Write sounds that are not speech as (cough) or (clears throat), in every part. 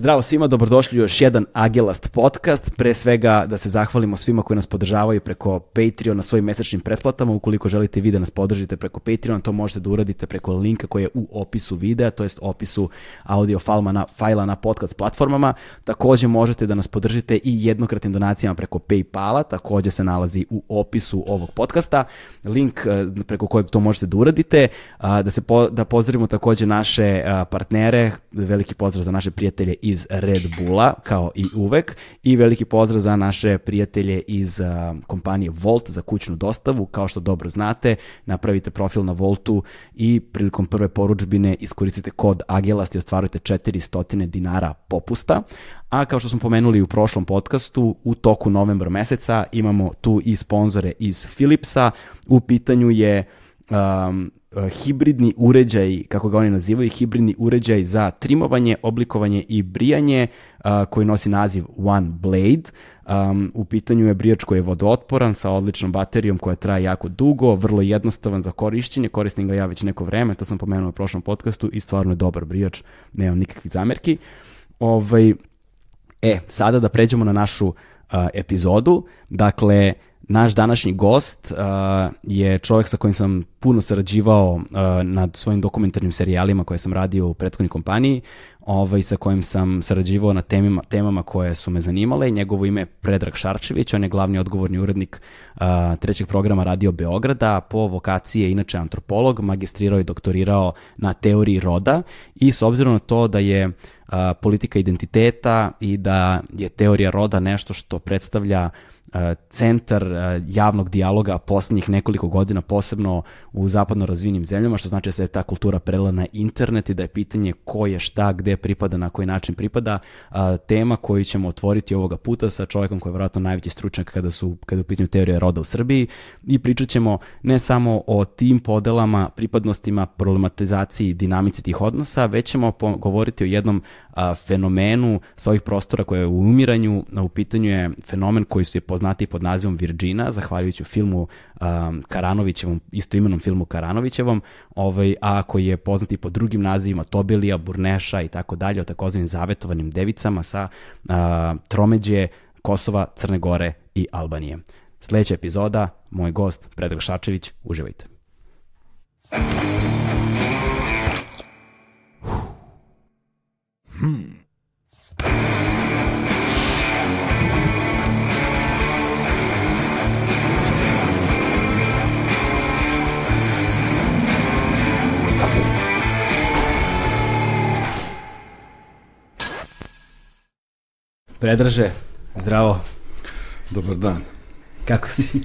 Zdravo svima, dobrodošli u još jedan Agelast podcast. Pre svega da se zahvalimo svima koji nas podržavaju preko Patreon na svojim mesečnim pretplatama. Ukoliko želite vi da nas podržite preko Patreon, to možete da uradite preko linka koji je u opisu videa, to jest opisu audio fajla na, fajla na podcast platformama. Takođe možete da nas podržite i jednokratnim donacijama preko Paypala, takođe se nalazi u opisu ovog podcasta. Link eh, preko kojeg to možete da uradite. Da, se po, da pozdravimo takođe naše partnere, veliki pozdrav za naše prijatelje iz Red Bulla, kao i uvek, i veliki pozdrav za naše prijatelje iz kompanije Volt za kućnu dostavu. Kao što dobro znate, napravite profil na Voltu i prilikom prve poručbine iskoristite kod Agelast i ostvarujete 400 dinara popusta. A kao što smo pomenuli u prošlom podcastu, u toku novembra meseca imamo tu i sponzore iz Philipsa. U pitanju je um, hibridni uređaj, kako ga oni nazivaju, hibridni uređaj za trimovanje, oblikovanje i brijanje uh, koji nosi naziv One Blade. Um, u pitanju je brijač koji je vodootporan sa odličnom baterijom koja traje jako dugo, vrlo jednostavan za korišćenje, koristim ga ja već neko vreme, to sam pomenuo u prošlom podcastu i stvarno je dobar brijač, nemam nikakvih zamerki. Ovaj, e, sada da pređemo na našu uh, epizodu. Dakle, Naš današnji gost uh, je čovjek sa kojim sam puno sarađivao uh, nad svojim dokumentarnim serijalima koje sam radio u prethodnoj kompaniji, ovaj, sa kojim sam sarađivao na temima, temama koje su me zanimale. Njegovo ime je Predrag Šarčević, on je glavni odgovorni urednik uh, trećeg programa Radio Beograda, po vokaciji je inače antropolog, magistrirao i doktorirao na teoriji roda i s obzirom na to da je uh, politika identiteta i da je teorija roda nešto što predstavlja centar javnog dijaloga poslednjih nekoliko godina, posebno u zapadno razvinim zemljama, što znači da se ta kultura prela na internet i da je pitanje ko je šta, gde pripada, na koji način pripada, tema koju ćemo otvoriti ovoga puta sa čovjekom koji je vjerojatno najveći stručnjak kada su kada je u pitanju teorije roda u Srbiji i pričat ćemo ne samo o tim podelama, pripadnostima, problematizaciji, dinamici tih odnosa, već ćemo govoriti o jednom fenomenu sa ovih prostora koje je u umiranju, u pitanju je fenomen koji su je poznati pod nazivom Virgina, zahvaljujući filmu um, Karanovićevom, istoimenom filmu Karanovićevom, ovaj, a koji je poznati pod drugim nazivima Tobelija, Burneša i tako dalje, o takozvanim zavetovanim devicama sa uh, tromeđe Kosova, Crne Gore i Albanije. Sledeća epizoda, moj gost Predrag Šačević, uživajte. Hmm. Predraže, zdravo. Dobar dan. Kako si?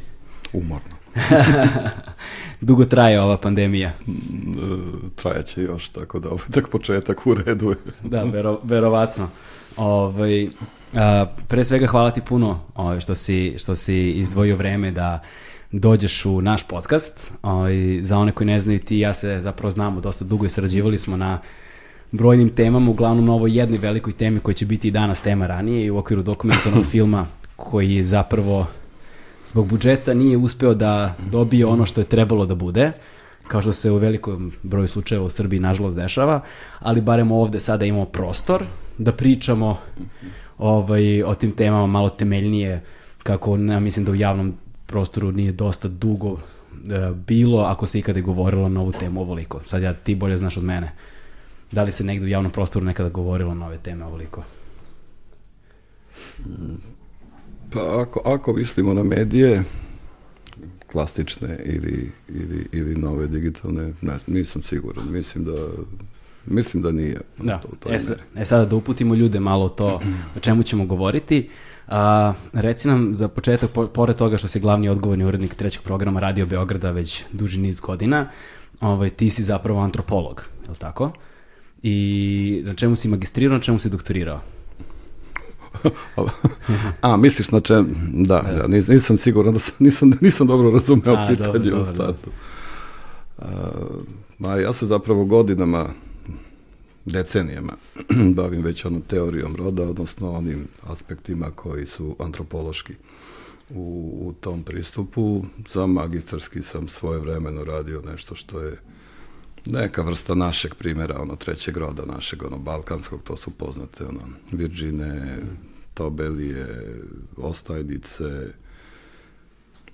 Umorno. (laughs) Dugo traje ova pandemija? Mm, trajaće još, tako da ovaj tak početak u redu (laughs) da, vero, verovatno. Ovaj, a, pre svega hvala ti puno ovaj, što, si, što si izdvojio vreme da dođeš u naš podcast. Ovaj, za one koji ne znaju ti ja se zapravo znamo dosta dugo i sarađivali smo na brojnim temama, uglavnom na ovoj jednoj velikoj temi koja će biti i danas tema ranije i u okviru dokumentarnog (laughs) filma koji je zapravo zbog budžeta nije uspeo da dobije ono što je trebalo da bude, kao što se u velikom broju slučajeva u Srbiji nažalost dešava, ali barem ovde sada imamo prostor da pričamo ovaj, o tim temama malo temeljnije, kako ja mislim da u javnom prostoru nije dosta dugo e, bilo, ako se ikada govorilo na ovu temu ovoliko. Sad ja ti bolje znaš od mene. Da li se negde u javnom prostoru nekada govorilo na ove teme ovoliko? Pa ako, ako mislimo na medije, klasične ili, ili, ili nove digitalne, ne, nisam siguran. Mislim da Mislim da nije. Da. To, to e, sad, e sada da uputimo ljude malo to o čemu ćemo govoriti. A, reci nam za početak, po, pored toga što si glavni odgovorni urednik trećeg programa Radio Beograda već duži niz godina, ovaj, ti si zapravo antropolog, je li tako? I na čemu si magistrirao, na čemu si doktorirao? (laughs) A, misliš na čem? Da, da, da nis, nisam siguran da sam, nisam, nisam dobro razumeo A, pitanje dobro, u startu. Ma, ja se zapravo godinama, decenijama, (clears throat) bavim već onom teorijom roda, odnosno onim aspektima koji su antropološki u, u tom pristupu. Za magistarski sam svoje vremeno radio nešto što je neka vrsta našeg primjera, ono trećeg roda našeg, ono balkanskog, to su poznate, ono Virđine, Tobelije, Ostajdice,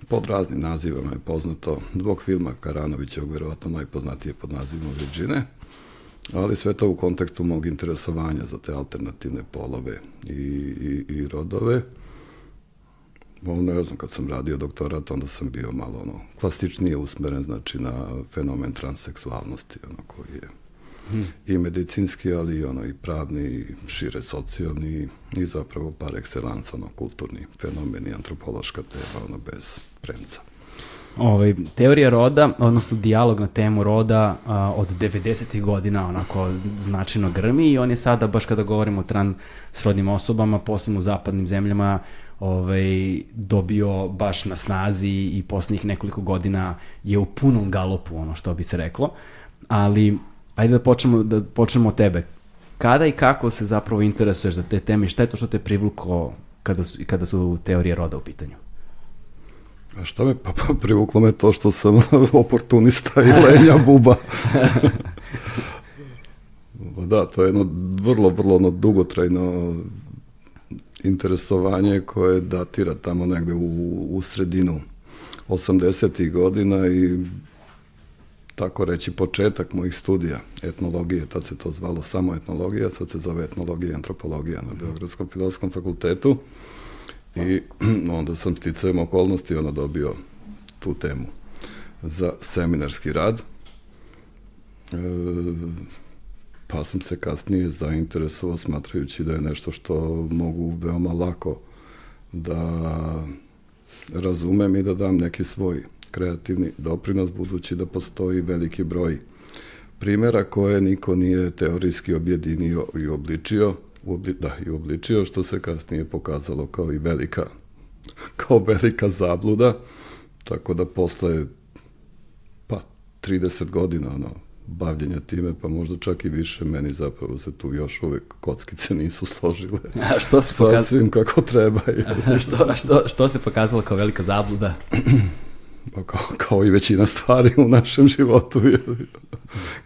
pod raznim nazivama je poznato, zbog filma Karanovićevog, verovatno najpoznatije pod nazivom Virđine, ali sve to u kontekstu mog interesovanja za te alternativne polove i, i, i rodove. Ono, ne znam, kad sam radio doktorat, onda sam bio malo ono, klasičnije usmeren, znači na fenomen transseksualnosti, ono, koji je hmm. i medicinski, ali i ono, i pravni, i šire socijalni, i zapravo par excellence, ono, kulturni fenomen i antropološka tema, ono, bez premca. Ovaj, teorija roda, odnosno dijalog na temu roda a, od 90. godina onako značajno grmi i on je sada, baš kada govorimo o transrodnim osobama, posebno u zapadnim zemljama, ovaj, dobio baš na snazi i poslednjih nekoliko godina je u punom galopu, ono što bi se reklo. Ali, ajde da počnemo, da počnemo od tebe. Kada i kako se zapravo interesuješ za te teme i šta je to što te privuklo kada su, kada su teorije roda u pitanju? A šta me, pa, pa privuklo me to što sam (laughs) oportunista i lenja buba. (laughs) da, to je jedno vrlo, vrlo ono dugotrajno interesovanje koje datira tamo negde u, u sredinu 80. godina i tako reći početak mojih studija etnologije, tad se to zvalo samo etnologija, sad se zove etnologija i antropologija na Beogradskom filozofskom fakultetu i (clears throat) onda sam sticajem okolnosti ono dobio tu temu za seminarski rad. E, pa sam se kasnije zainteresovao smatrajući da je nešto što mogu veoma lako da razumem i da dam neki svoj kreativni doprinos budući da postoji veliki broj primera koje niko nije teorijski objedinio i obličio, obli, da, i obličio, što se kasnije pokazalo kao i velika (laughs) kao velika zabluda, tako da posle pa 30 godina ono, bavljenja time, pa možda čak i više, meni zapravo se tu još uvek kockice (laughs) nisu složile. A što se pokazalo? Sasvim kako treba. (laughs) A što, što, što se pokazalo kao velika zabluda? Pa kao, kao i većina stvari u našem životu,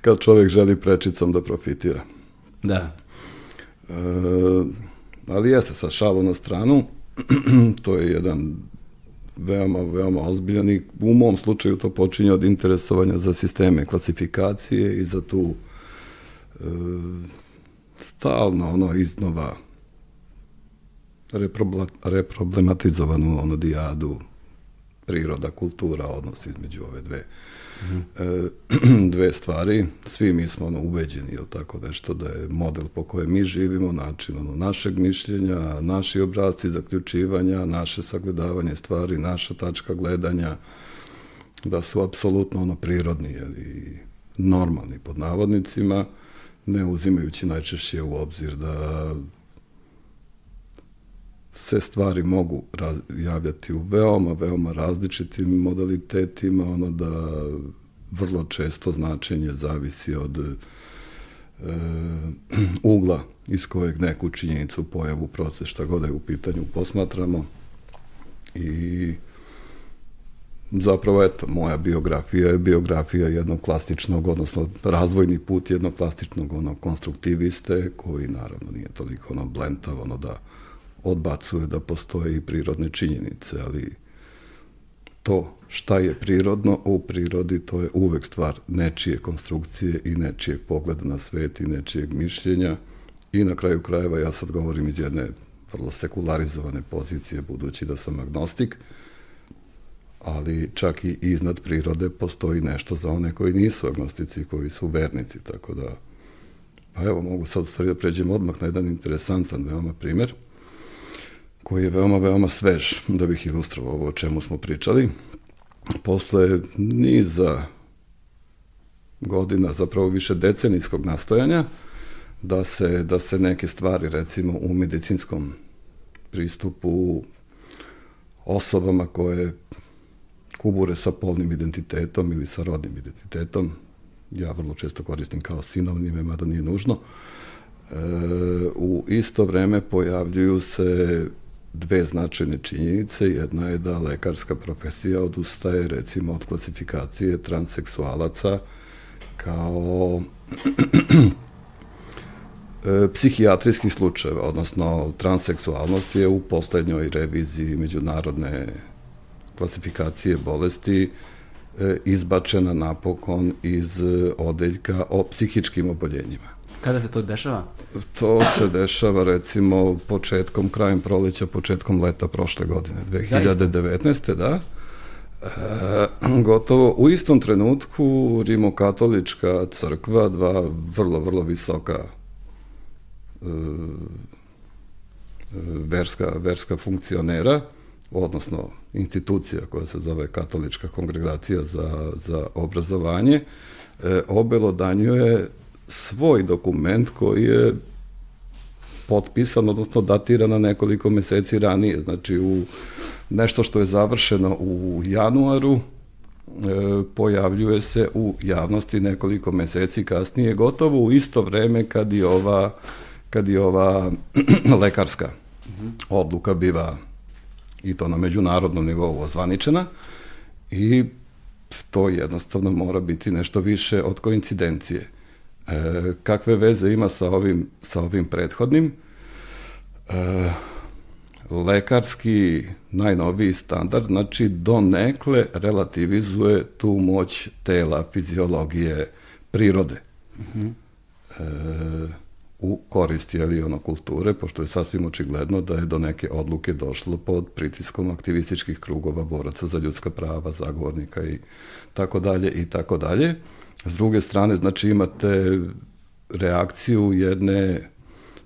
kad čovjek želi prečicom da profitira. Da. E, ali jeste, sa šalu na stranu, (clears throat) to je jedan veoma, veoma ozbiljan i u mom slučaju to počinje od interesovanja za sisteme klasifikacije i za tu e, stalno ono iznova reproblematizovanu ono dijadu priroda, kultura, odnos između ove dve mm (clears throat) dve stvari. Svi mi smo ono ubeđeni, jel tako nešto, da je model po kojem mi živimo, način ono, našeg mišljenja, naši obrazci zaključivanja, naše sagledavanje stvari, naša tačka gledanja, da su apsolutno ono prirodni ili normalni pod navodnicima, ne uzimajući najčešće u obzir da se stvari mogu javljati u veoma, veoma različitim modalitetima, ono da vrlo često značenje zavisi od e, (clears throat) ugla iz kojeg neku činjenicu, pojavu, proces, šta god da je u pitanju posmatramo. I zapravo, eto, moja biografija je biografija jednog klasičnog, odnosno razvojni put jednog klasičnog ono, konstruktiviste, koji naravno nije toliko ono blentav, ono da odbacuje da postoje i prirodne činjenice, ali to šta je prirodno u prirodi, to je uvek stvar nečije konstrukcije i nečijeg pogleda na svet i nečijeg mišljenja. I na kraju krajeva ja sad govorim iz jedne vrlo sekularizovane pozicije, budući da sam agnostik, ali čak i iznad prirode postoji nešto za one koji nisu agnostici, koji su vernici, tako da, pa evo, mogu sad stvari da pređem odmah na jedan interesantan veoma primer – koji je veoma, veoma svež, da bih ilustrovao ovo o čemu smo pričali. Posle niza godina, zapravo više decenijskog nastojanja, da se, da se neke stvari, recimo, u medicinskom pristupu osobama koje kubure sa polnim identitetom ili sa rodnim identitetom, ja vrlo često koristim kao sinonime, mada nije nužno, e, u isto vreme pojavljuju se dve značajne činjenice. Jedna je da lekarska profesija odustaje recimo od klasifikacije transseksualaca kao (clears throat) e, psihijatrijskih slučajeva, odnosno transseksualnost je u poslednjoj reviziji međunarodne klasifikacije bolesti e, izbačena napokon iz odeljka o psihičkim oboljenjima. Kada se to dešava? To se dešava recimo početkom, krajem proleća, početkom leta prošle godine, 2019. Zaista? da. E, gotovo u istom trenutku rimokatolička crkva, dva vrlo, vrlo visoka e, verska, verska funkcionera, odnosno institucija koja se zove Katolička kongregacija za, za obrazovanje, e, obelodanjuje svoj dokument koji je potpisan, odnosno datiran na nekoliko meseci ranije. Znači, u nešto što je završeno u januaru, e, pojavljuje se u javnosti nekoliko meseci kasnije, gotovo u isto vreme kad i ova, kad i ova (clears throat) lekarska odluka biva i to na međunarodnom nivou ozvaničena i to jednostavno mora biti nešto više od koincidencije. E, kakve veze ima sa ovim, sa ovim prethodnim? E, lekarski najnoviji standard, znači donekle relativizuje tu moć tela, fiziologije, prirode. Uh -huh. e, u korist jeli ono kulture, pošto je sasvim očigledno da je do neke odluke došlo pod pritiskom aktivističkih krugova, boraca za ljudska prava, zagovornika i tako dalje i tako dalje. S druge strane, znači imate reakciju jedne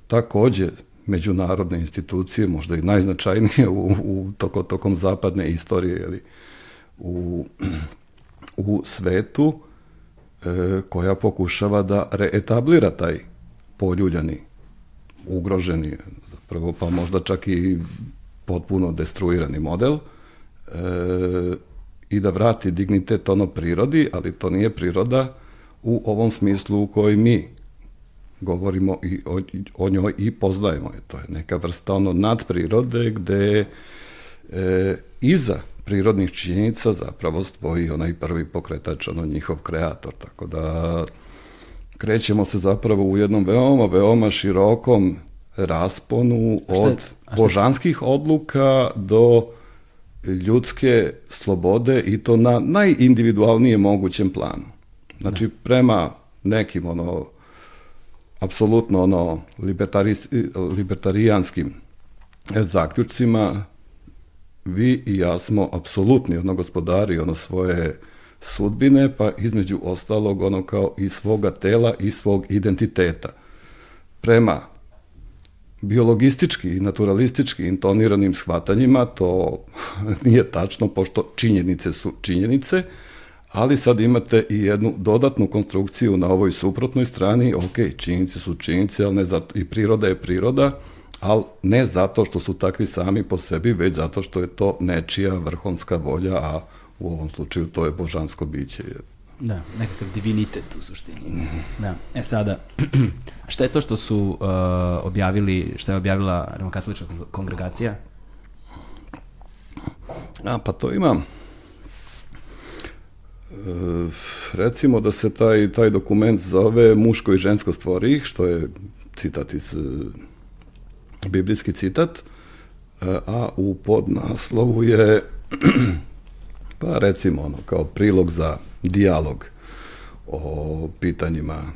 takođe međunarodne institucije, možda i najznačajnije u, u toko, tokom zapadne istorije, jeli, u, u svetu, e, koja pokušava da reetablira taj poljuljani, ugroženi, zapravo pa možda čak i potpuno destruirani model, e, i da vrati dignitet ono prirodi, ali to nije priroda u ovom smislu u kojoj mi govorimo i o, o njoj i poznajemo je. To je neka vrsta ono nadprirode gde e, iza prirodnih činjenica zapravo stoji onaj prvi pokretač, ono njihov kreator. Tako da krećemo se zapravo u jednom veoma, veoma širokom rasponu od božanskih odluka do ljudske slobode i to na najindividualnijem mogućem planu. Znači, da. prema nekim ono apsolutno ono libertari, libertarijanskim zaključcima vi i ja smo apsolutni ono gospodari ono svoje sudbine, pa između ostalog ono kao i svoga tela i svog identiteta. Prema biologistički i naturalistički intoniranim shvatanjima to (laughs) nije tačno, pošto činjenice su činjenice, ali sad imate i jednu dodatnu konstrukciju na ovoj suprotnoj strani, ok, činjenice su činjenice, ali ne zato, i priroda je priroda, ali ne zato što su takvi sami po sebi, već zato što je to nečija vrhunska volja, a u ovom slučaju to je božansko biće. Da, nekakav divinitet u suštini. Mm -hmm. Da. E sada, (clears throat) šta je to što su uh, objavili, šta je objavila Rimokatolička kongregacija? A, pa to ima... E, recimo da se taj, taj dokument zove muško i žensko stvori ih, što je citat iz e, biblijski citat, e, a u podnaslovu je (clears throat) pa recimo ono kao prilog za dijalog o pitanjima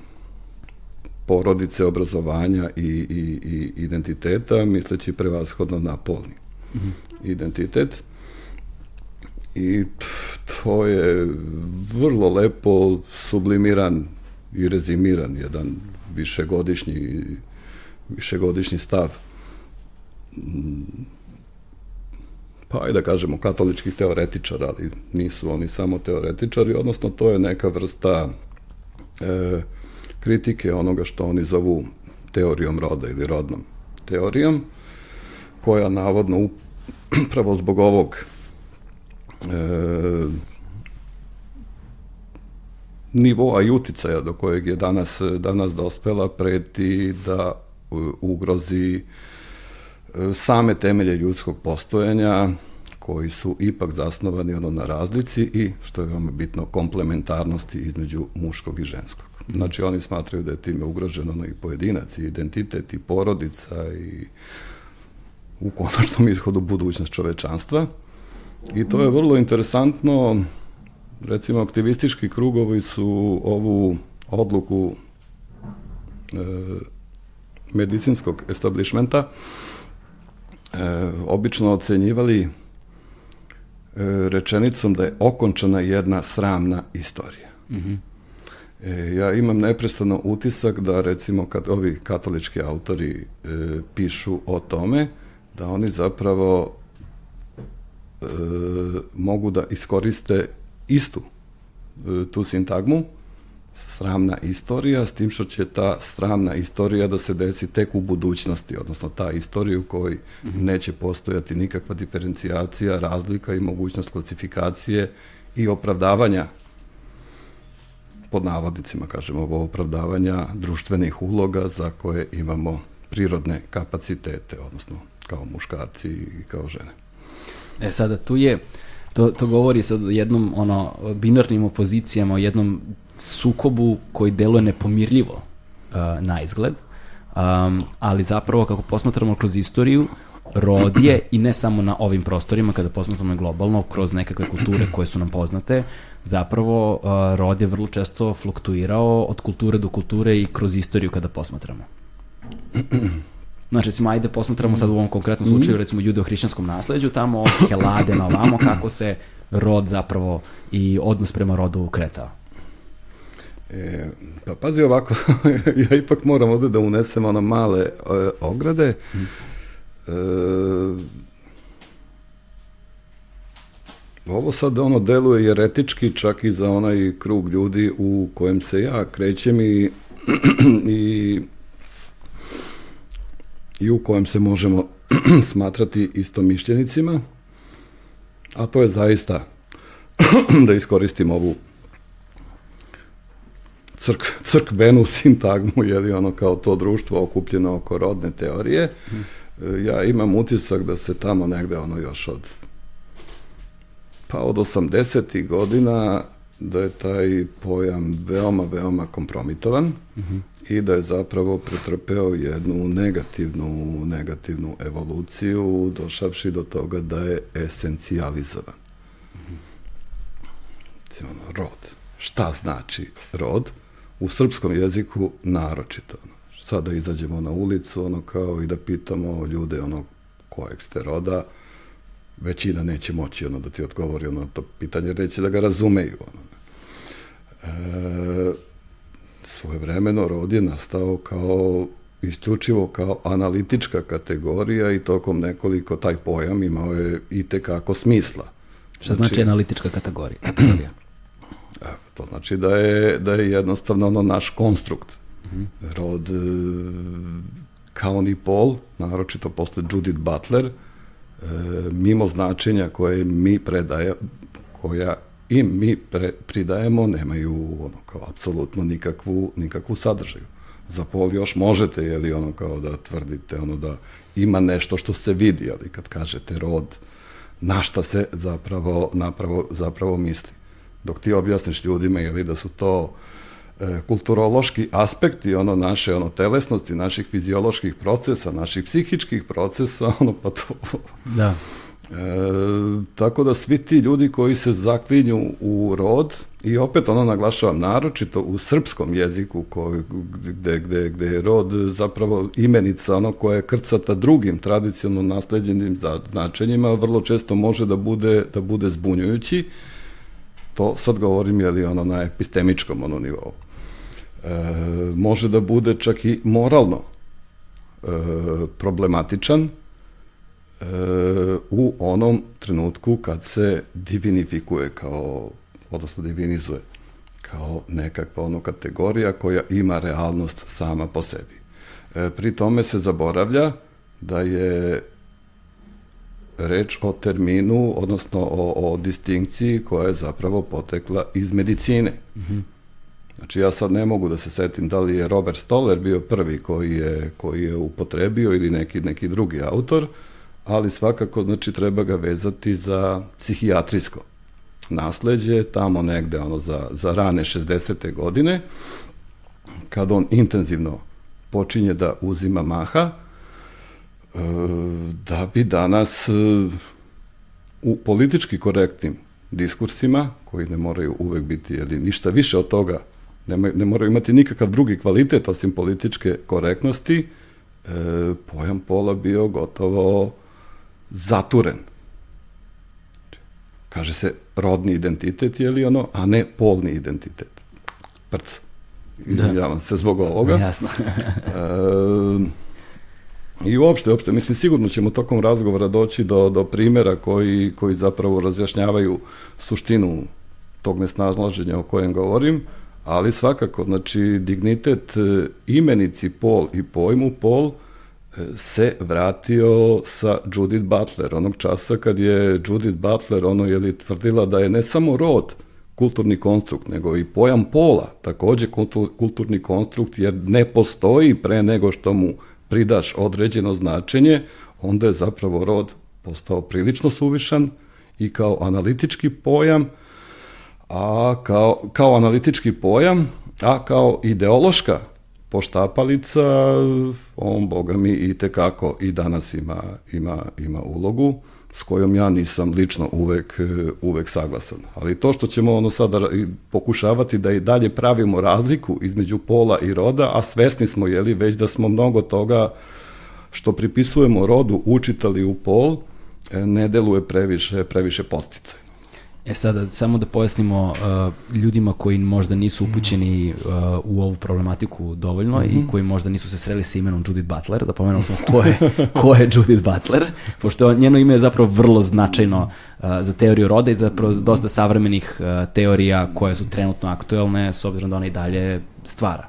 porodice, obrazovanja i, i, i identiteta, misleći prevashodno na polni mm -hmm. identitet. I to je vrlo lepo sublimiran i rezimiran jedan višegodišnji višegodišnji stav pa ajde da kažemo katoličkih teoretičara, ali nisu oni samo teoretičari, odnosno to je neka vrsta e, kritike onoga što oni zovu teorijom roda ili rodnom teorijom, koja navodno upravo zbog ovog e, nivoa i uticaja do kojeg je danas, danas dospela preti da ugrozi same temelje ljudskog postojanja koji su ipak zasnovani ono na razlici i, što je veoma bitno, komplementarnosti između muškog i ženskog. Znači, oni smatraju da je time ugroženo ono, i pojedinac, i identitet, i porodica, i u konačnom ishodu budućnost čovečanstva. I to je vrlo interesantno. Recimo, aktivistički krugovi su ovu odluku e, medicinskog establishmenta obično ocenjivali e, rečenicom da je okončana jedna sramna istorija. Mm ja imam neprestano utisak da recimo kad ovi katolički autori pišu o tome, da oni zapravo mogu da iskoriste istu tu sintagmu sramna istorija, s tim što će ta sramna istorija da se desi tek u budućnosti, odnosno ta istorija u kojoj mm -hmm. neće postojati nikakva diferencijacija, razlika i mogućnost klasifikacije i opravdavanja pod navodnicima, kažemo ovo, opravdavanja društvenih uloga za koje imamo prirodne kapacitete, odnosno kao muškarci i kao žene. E sada, tu je, to, to govori sad o jednom ono, binarnim opozicijama, o jednom sukobu koji deluje nepomirljivo uh, na izgled, um, ali zapravo kako posmatramo kroz istoriju, rod je i ne samo na ovim prostorima, kada posmatramo globalno, kroz nekakve kulture koje su nam poznate, zapravo uh, rod je vrlo često fluktuirao od kulture do kulture i kroz istoriju kada posmatramo. Znači, recimo, ajde posmatramo sad u ovom konkretnom slučaju, recimo, judeo-hrišćanskom nasleđu, tamo Helade na ovamo, kako se rod zapravo i odnos prema rodu kretao. E, pa pazi ovako, (laughs) ja ipak moram ovde da unesem ono male e, ograde. E, ovo sad ono deluje jeretički čak i za onaj krug ljudi u kojem se ja krećem i, (clears throat) i, i u kojem se možemo (clears throat) smatrati istomišljenicima, a to je zaista (clears throat) da iskoristim ovu crk, crkvenu sintagmu, je li ono kao to društvo okupljeno oko rodne teorije. Hmm. Ja imam utisak da se tamo negde ono još od pa od 80. godina da je taj pojam veoma, veoma kompromitovan mm -hmm. i da je zapravo pretrpeo jednu negativnu, negativnu evoluciju, došavši do toga da je esencijalizovan. Mm -hmm. rod. Šta znači rod? U srpskom jeziku naročito. Sada izađemo na ulicu, ono kao i da pitamo ljude ono kojeg ste roda, većina neće moći ono da ti odgovori ono to pitanje, neće da ga razumeju. Ono. E, svoje vremeno rod je nastao kao isključivo kao analitička kategorija i tokom nekoliko taj pojam imao je i tekako smisla. Šta znači, znači analitička kategorija? kategorija? To znači da je, da je jednostavno ono naš konstrukt. Rod e, kao ni pol, naročito posle Judith Butler, e, mimo značenja koje mi predaje, koja im mi pre, pridajemo, nemaju ono kao apsolutno nikakvu, nikakvu sadržaju. Za pol još možete, je li ono kao da tvrdite ono da ima nešto što se vidi, ali kad kažete rod, na šta se zapravo, napravo, zapravo misli dok ti objasniš ljudima ili da su to e, kulturološki aspekti ono naše ono telesnosti, naših fizioloških procesa, naših psihičkih procesa, (laughs) ono pa to. Da. E, tako da svi ti ljudi koji se zaklinju u rod i opet ono naglašavam naročito u srpskom jeziku koji, gde, gde, gde je rod zapravo imenica ono koja je krcata drugim tradicionalno nasledđenim značenjima vrlo često može da bude, da bude zbunjujući To sad govorim je li ono na epistemičkom ono nivou. E, može da bude čak i moralno e, problematičan e, u onom trenutku kad se divinifikuje kao, odnosno divinizuje kao nekakva ono kategorija koja ima realnost sama po sebi. E, pri tome se zaboravlja da je reč o terminu, odnosno o, o distinkciji koja je zapravo potekla iz medicine. Mm -hmm. Znači ja sad ne mogu da se setim da li je Robert Stoller bio prvi koji je, koji je upotrebio ili neki, neki drugi autor, ali svakako znači treba ga vezati za psihijatrijsko nasleđe, tamo negde ono za, za rane 60. godine, kad on intenzivno počinje da uzima maha, da bi danas e, u politički korektnim diskursima, koji ne moraju uvek biti jeli, ništa više od toga, ne, ne moraju imati nikakav drugi kvalitet osim političke korektnosti, e, pojam pola bio gotovo zaturen. Kaže se rodni identitet, je li ono, a ne polni identitet. Prc. Izvinjavam da. se zbog ovoga. Jasno. (laughs) e, I uopšte, uopšte, mislim, sigurno ćemo tokom razgovora doći do, do primera koji, koji zapravo razjašnjavaju suštinu tog nesnalaženja o kojem govorim, ali svakako, znači, dignitet e, imenici pol i pojmu pol e, se vratio sa Judith Butler, onog časa kad je Judith Butler ono je li tvrdila da je ne samo rod kulturni konstrukt, nego i pojam pola, takođe kulturni konstrukt, jer ne postoji pre nego što mu pridaš određeno značenje, onda je zapravo rod postao prilično suvišan i kao analitički pojam, a kao, kao analitički pojam, a kao ideološka poštapalica, on, boga mi, i tekako i danas ima, ima, ima ulogu s kojom ja nisam lično uvek, uvek saglasan. Ali to što ćemo ono sada pokušavati da i dalje pravimo razliku između pola i roda, a svesni smo jeli, već da smo mnogo toga što pripisujemo rodu učitali u pol, e, ne deluje previše, previše posticaj. E sada, samo da pojasnimo uh, ljudima koji možda nisu upućeni uh, u ovu problematiku dovoljno mm -hmm. i mhm. koji možda nisu se sreli sa imenom Judith Butler, da pomenemo samo (laughs) ko je, ko je Judith Butler, pošto njeno ime je zapravo vrlo značajno uh, za teoriju roda i zapravo dosta savremenih uh, teorija koje su trenutno aktuelne, s obzirom da ona i dalje stvara.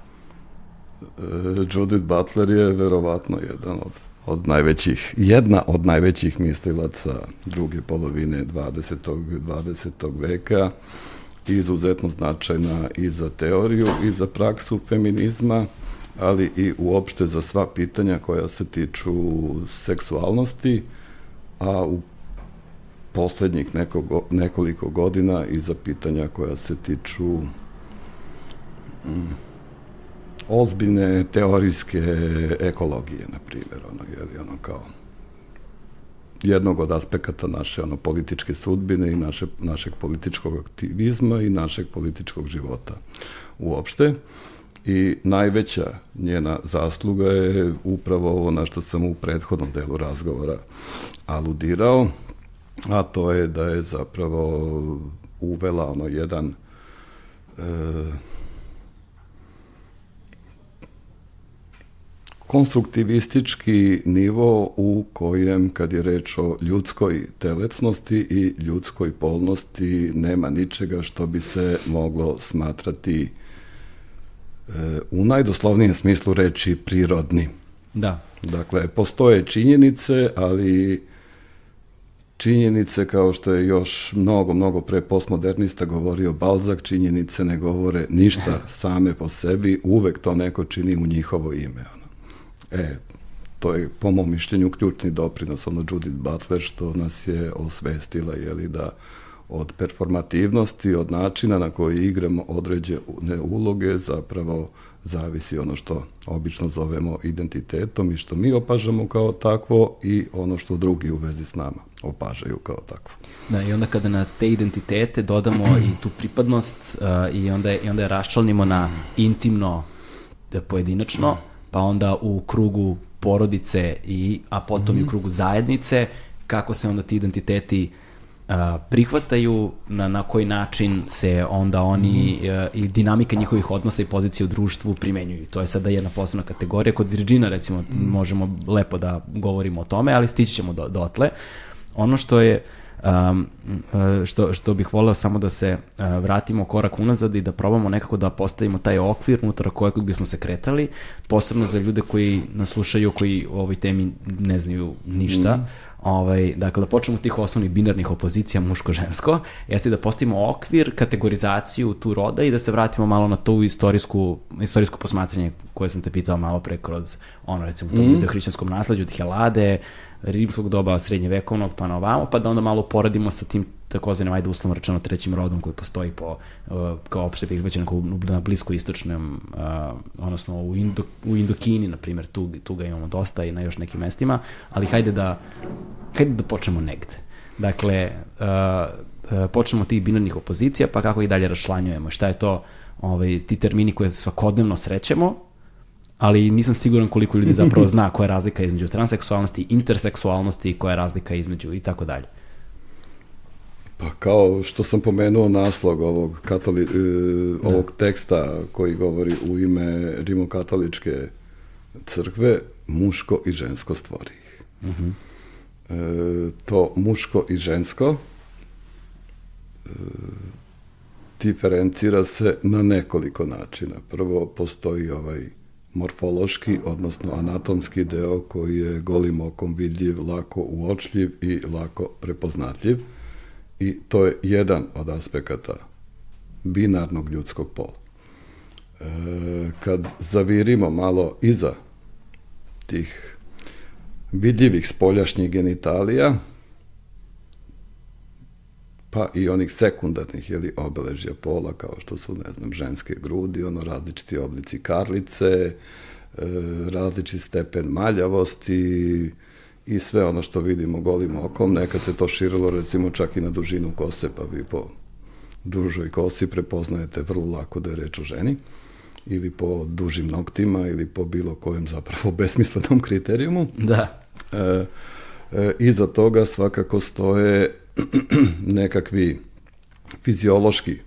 Uh, Judith Butler je verovatno jedan od od najvećih, jedna od najvećih mislilaca druge polovine 20. 20. veka, izuzetno značajna i za teoriju i za praksu feminizma, ali i uopšte za sva pitanja koja se tiču seksualnosti, a u poslednjih nekog, nekoliko godina i za pitanja koja se tiču mm, ozbiljne teorijske ekologije, na primjer, ono, je ono kao jednog od aspekata naše ono političke sudbine i naše, našeg političkog aktivizma i našeg političkog života uopšte. I najveća njena zasluga je upravo ovo na što sam u prethodnom delu razgovora aludirao, a to je da je zapravo uvela ono jedan e, konstruktivistički nivo u kojem, kad je reč o ljudskoj telecnosti i ljudskoj polnosti, nema ničega što bi se moglo smatrati e, u najdoslovnijem smislu reči prirodni. Da. Dakle, postoje činjenice, ali činjenice kao što je još mnogo, mnogo pre postmodernista govorio Balzak, činjenice ne govore ništa (laughs) same po sebi, uvek to neko čini u njihovo ime. E, to je po mom mišljenju ključni doprinos ono Judith Butler što nas je osvestila jeli, da od performativnosti, od načina na koji igramo određene uloge zapravo zavisi ono što obično zovemo identitetom i što mi opažamo kao takvo i ono što drugi u vezi s nama opažaju kao takvo. Da, i onda kada na te identitete dodamo i tu pripadnost uh, i, onda je, i onda je raščlanimo na intimno, da pojedinačno, pa onda u krugu porodice i a potom mm -hmm. i u mhm. krugu zajednice kako se onda ti identiteti a, prihvataju, na, na koji način se onda oni mm. a, i dinamika njihovih odnosa i pozicije u društvu primenjuju. To je sada jedna posebna kategorija. Kod Virgina recimo mm. možemo lepo da govorimo o tome, ali stići ćemo do, dotle. Ono što je um, što, što bih voleo samo da se uh, vratimo korak unazad i da probamo nekako da postavimo taj okvir unutar kojeg bismo se kretali, posebno za ljude koji nas slušaju, koji o ovoj temi ne znaju ništa. Mm. Ovaj, dakle, da počnemo od tih osnovnih binarnih opozicija muško-žensko, jeste da postavimo okvir, kategorizaciju tu roda i da se vratimo malo na tu istorijsku, istorijsko posmatranje koje sam te pitao malo pre kroz ono, recimo, to mm. hrišćanskom nasledđu od Helade, rimskog doba, srednjevekovnog, pa na ovamo, pa da onda malo poradimo sa tim takozvanim, ajde uslovno rečeno, trećim rodom koji postoji po, uh, kao opšte prihvaćen na blisko istočnom, uh, odnosno u, Indo, u Indokini, na primjer, tu, tu ga imamo dosta i na još nekim mestima, ali hajde da, hajde da počnemo negde. Dakle, uh, počnemo tih binarnih opozicija, pa kako ih dalje rašlanjujemo, šta je to ovaj, ti termini koje svakodnevno srećemo, ali nisam siguran koliko ljudi zapravo zna koja je razlika između transseksualnosti, interseksualnosti, koja je razlika između i tako dalje. Pa kao što sam pomenuo naslog ovog, katoli, da. ovog teksta koji govori u ime rimokatoličke crkve, muško i žensko stvori ih. Uh -huh. e, to muško i žensko e, diferencira se na nekoliko načina. Prvo postoji ovaj morfološki, odnosno anatomski deo koji je golim okom vidljiv, lako uočljiv i lako prepoznatljiv. I to je jedan od aspekata binarnog ljudskog pola. E, kad zavirimo malo iza tih vidljivih spoljašnjih genitalija, pa i onih sekundarnih ili obeležja pola kao što su ne znam ženske grudi, ono različiti oblici karlice, e, različit stepen maljavosti i sve ono što vidimo golim okom, nekad se to širilo recimo čak i na dužinu kose, pa vi po dužoj kosi prepoznajete vrlo lako da je reč o ženi ili po dužim noktima ili po bilo kojem zapravo (laughs) besmislenom kriterijumu. Da. E, e, iza toga svakako stoje (clears throat) nekakvi fiziološki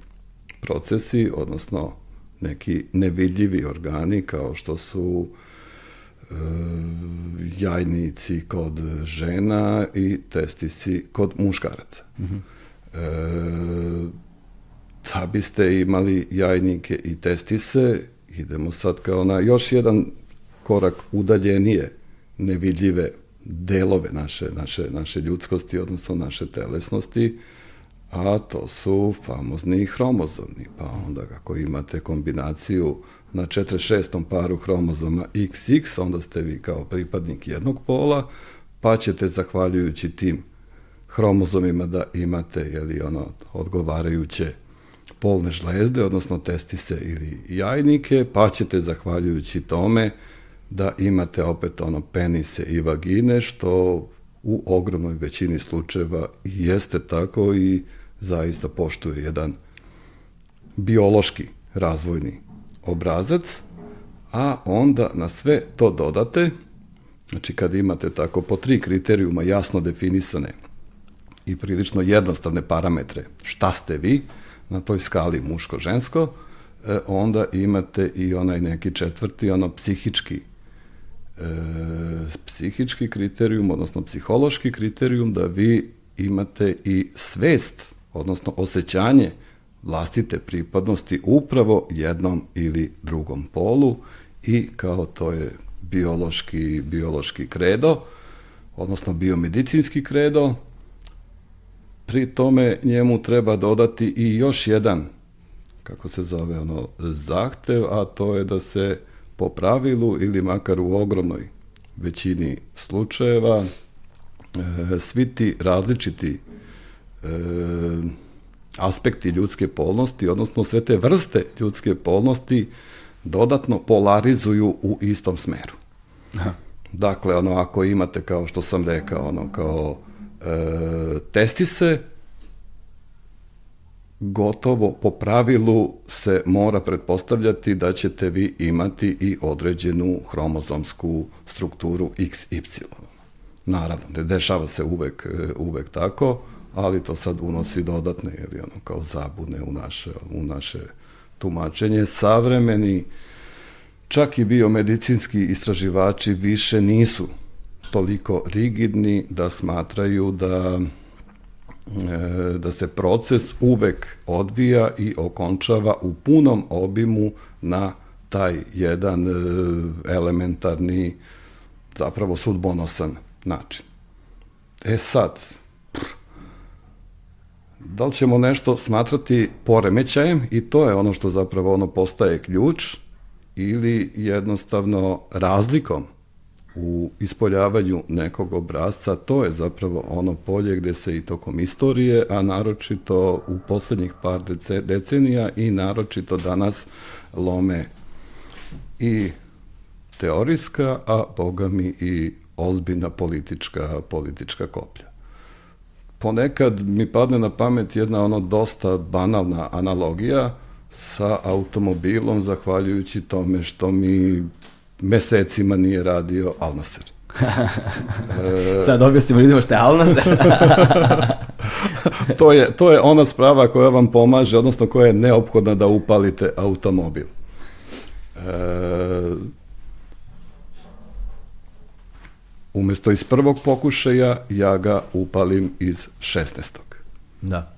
procesi, odnosno neki nevidljivi organi kao što su e, jajnici kod žena i testisi kod muškaraca. Mm -hmm. e, da biste imali jajnike i testise, idemo sad kao na još jedan korak udaljenije nevidljive delove naše, naše, naše ljudskosti, odnosno naše telesnosti, a to su famozni hromozomni. Pa onda kako imate kombinaciju na 46. paru hromozoma XX, onda ste vi kao pripadnik jednog pola, pa ćete zahvaljujući tim hromozomima da imate jeli, ono, odgovarajuće polne žlezde, odnosno testise ili jajnike, pa ćete zahvaljujući tome da imate opet ono penise i vagine, što u ogromnoj većini slučajeva jeste tako i zaista poštuje jedan biološki razvojni obrazac, a onda na sve to dodate, znači kad imate tako po tri kriterijuma jasno definisane i prilično jednostavne parametre šta ste vi na toj skali muško-žensko, e, onda imate i onaj neki četvrti, ono psihički e, psihički kriterijum, odnosno psihološki kriterijum da vi imate i svest, odnosno osjećanje vlastite pripadnosti upravo jednom ili drugom polu i kao to je biološki, biološki kredo, odnosno biomedicinski kredo, pri tome njemu treba dodati i još jedan, kako se zove ono, zahtev, a to je da se po pravilu ili makar u ogromnoj većini slučajeva e, svi ti različiti e, aspekti ljudske polnosti, odnosno sve te vrste ljudske polnosti dodatno polarizuju u istom smeru. Aha. Dakle, ono, ako imate, kao što sam rekao, ono, kao e, testise, gotovo po pravilu se mora pretpostavljati da ćete vi imati i određenu hromozomsku strukturu XY. Naravno, ne dešava se uvek, e, uvek tako, ali to sad unosi dodatne, ili ono, kao zabune u naše, u naše tumačenje. Savremeni, čak i biomedicinski istraživači više nisu toliko rigidni da smatraju da da se proces uvek odvija i okončava u punom obimu na taj jedan e, elementarni, zapravo sudbonosan način. E sad, da li ćemo nešto smatrati poremećajem i to je ono što zapravo ono postaje ključ ili jednostavno razlikom u ispoljavanju nekog obrazca, to je zapravo ono polje gde se i tokom istorije, a naročito u poslednjih par decenija i naročito danas lome i teorijska, a boga mi i ozbiljna politička, politička koplja. Ponekad mi padne na pamet jedna ono dosta banalna analogija sa automobilom, zahvaljujući tome što mi mesecima nije radio Alnaser. (laughs) Sad objasnimo ljudima što je Alnaser. (laughs) to, je, to je ona sprava koja vam pomaže, odnosno koja je neophodna da upalite automobil. E, umesto iz prvog pokušaja, ja ga upalim iz 16. Da.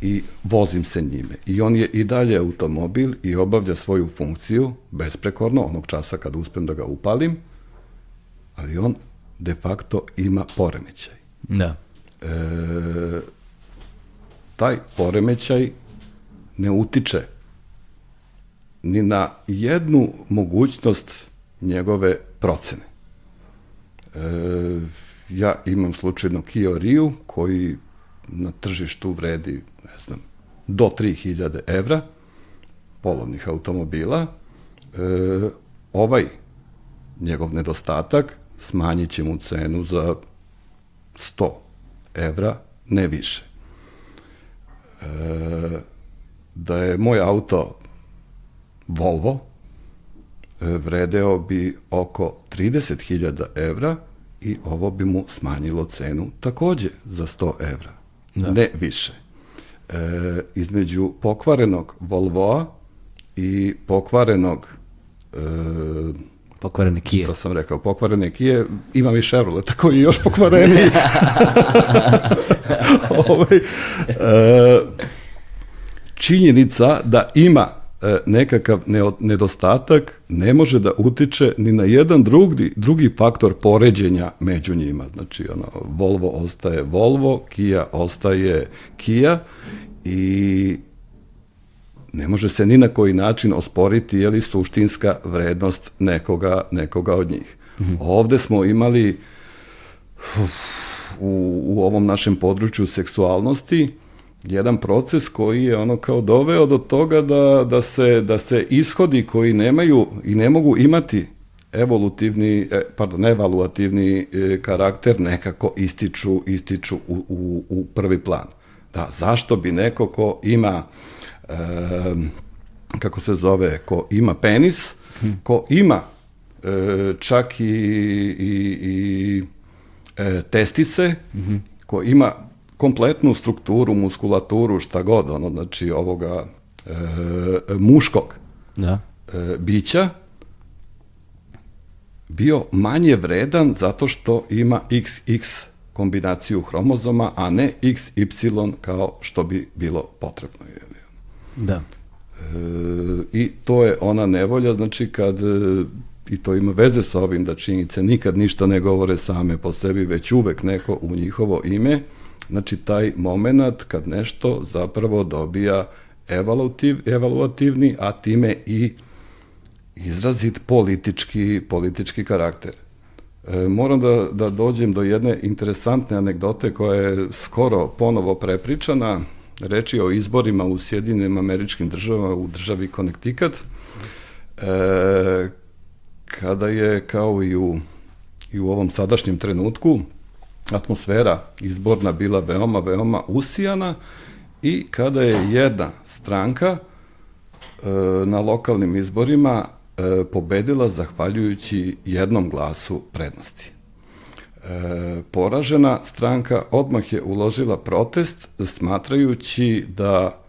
I vozim se njime. I on je i dalje automobil i obavlja svoju funkciju besprekorno onog časa kad uspem da ga upalim, ali on de facto ima poremećaj. Da. E, taj poremećaj ne utiče ni na jednu mogućnost njegove procene. E, ja imam slučajno Kia Rio koji na tržištu vredi, ne znam, do 3000 evra polovnih automobila. E, ovaj njegov nedostatak smanjit će mu cenu za 100 evra, ne više. E, da je moj auto Volvo, e, vredeo bi oko 30.000 evra i ovo bi mu smanjilo cenu takođe za 100 evra, da. ne više. E, između pokvarenog Volvoa i pokvarenog e, pokvarene kije. Što sam rekao, pokvarene kije, imam i Chevrolet, (laughs) tako i još pokvareni. (laughs) (laughs) ovaj, e, činjenica da ima nekakav nedostatak ne može da utiče ni na jedan drugi, drugi faktor poređenja među njima. Znači, ono, Volvo ostaje Volvo, Kia ostaje Kia i ne može se ni na koji način osporiti je li suštinska vrednost nekoga, nekoga od njih. Mm -hmm. Ovde smo imali u, u ovom našem području seksualnosti jedan proces koji je ono kao doveo do toga da, da, se, da se ishodi koji nemaju i ne mogu imati evolutivni, e, pardon, evaluativni e, karakter nekako ističu, ističu u, u, u prvi plan. Da, zašto bi neko ko ima e, kako se zove, ko ima penis, ko ima e, čak i, i, i e, testice, mm -hmm. ko ima kompletnu strukturu, muskulaturu, šta god, ono, znači ovoga e, muškog da. e, bića, bio manje vredan zato što ima XX kombinaciju hromozoma, a ne XY kao što bi bilo potrebno. Da. E, I to je ona nevolja, znači kad e, i to ima veze sa ovim da činjenice nikad ništa ne govore same po sebi, već uvek neko u njihovo ime, Znači, taj moment kad nešto zapravo dobija evaluativ, evaluativni, a time i izrazit politički, politički karakter. E, moram da, da dođem do jedne interesantne anegdote koja je skoro ponovo prepričana. Reči o izborima u Sjedinim američkim državama u državi Connecticut. E, kada je kao i u, i u ovom sadašnjem trenutku atmosfera izborna bila veoma, veoma usijana i kada je jedna stranka e, na lokalnim izborima e, pobedila zahvaljujući jednom glasu prednosti. E, poražena stranka odmah je uložila protest smatrajući da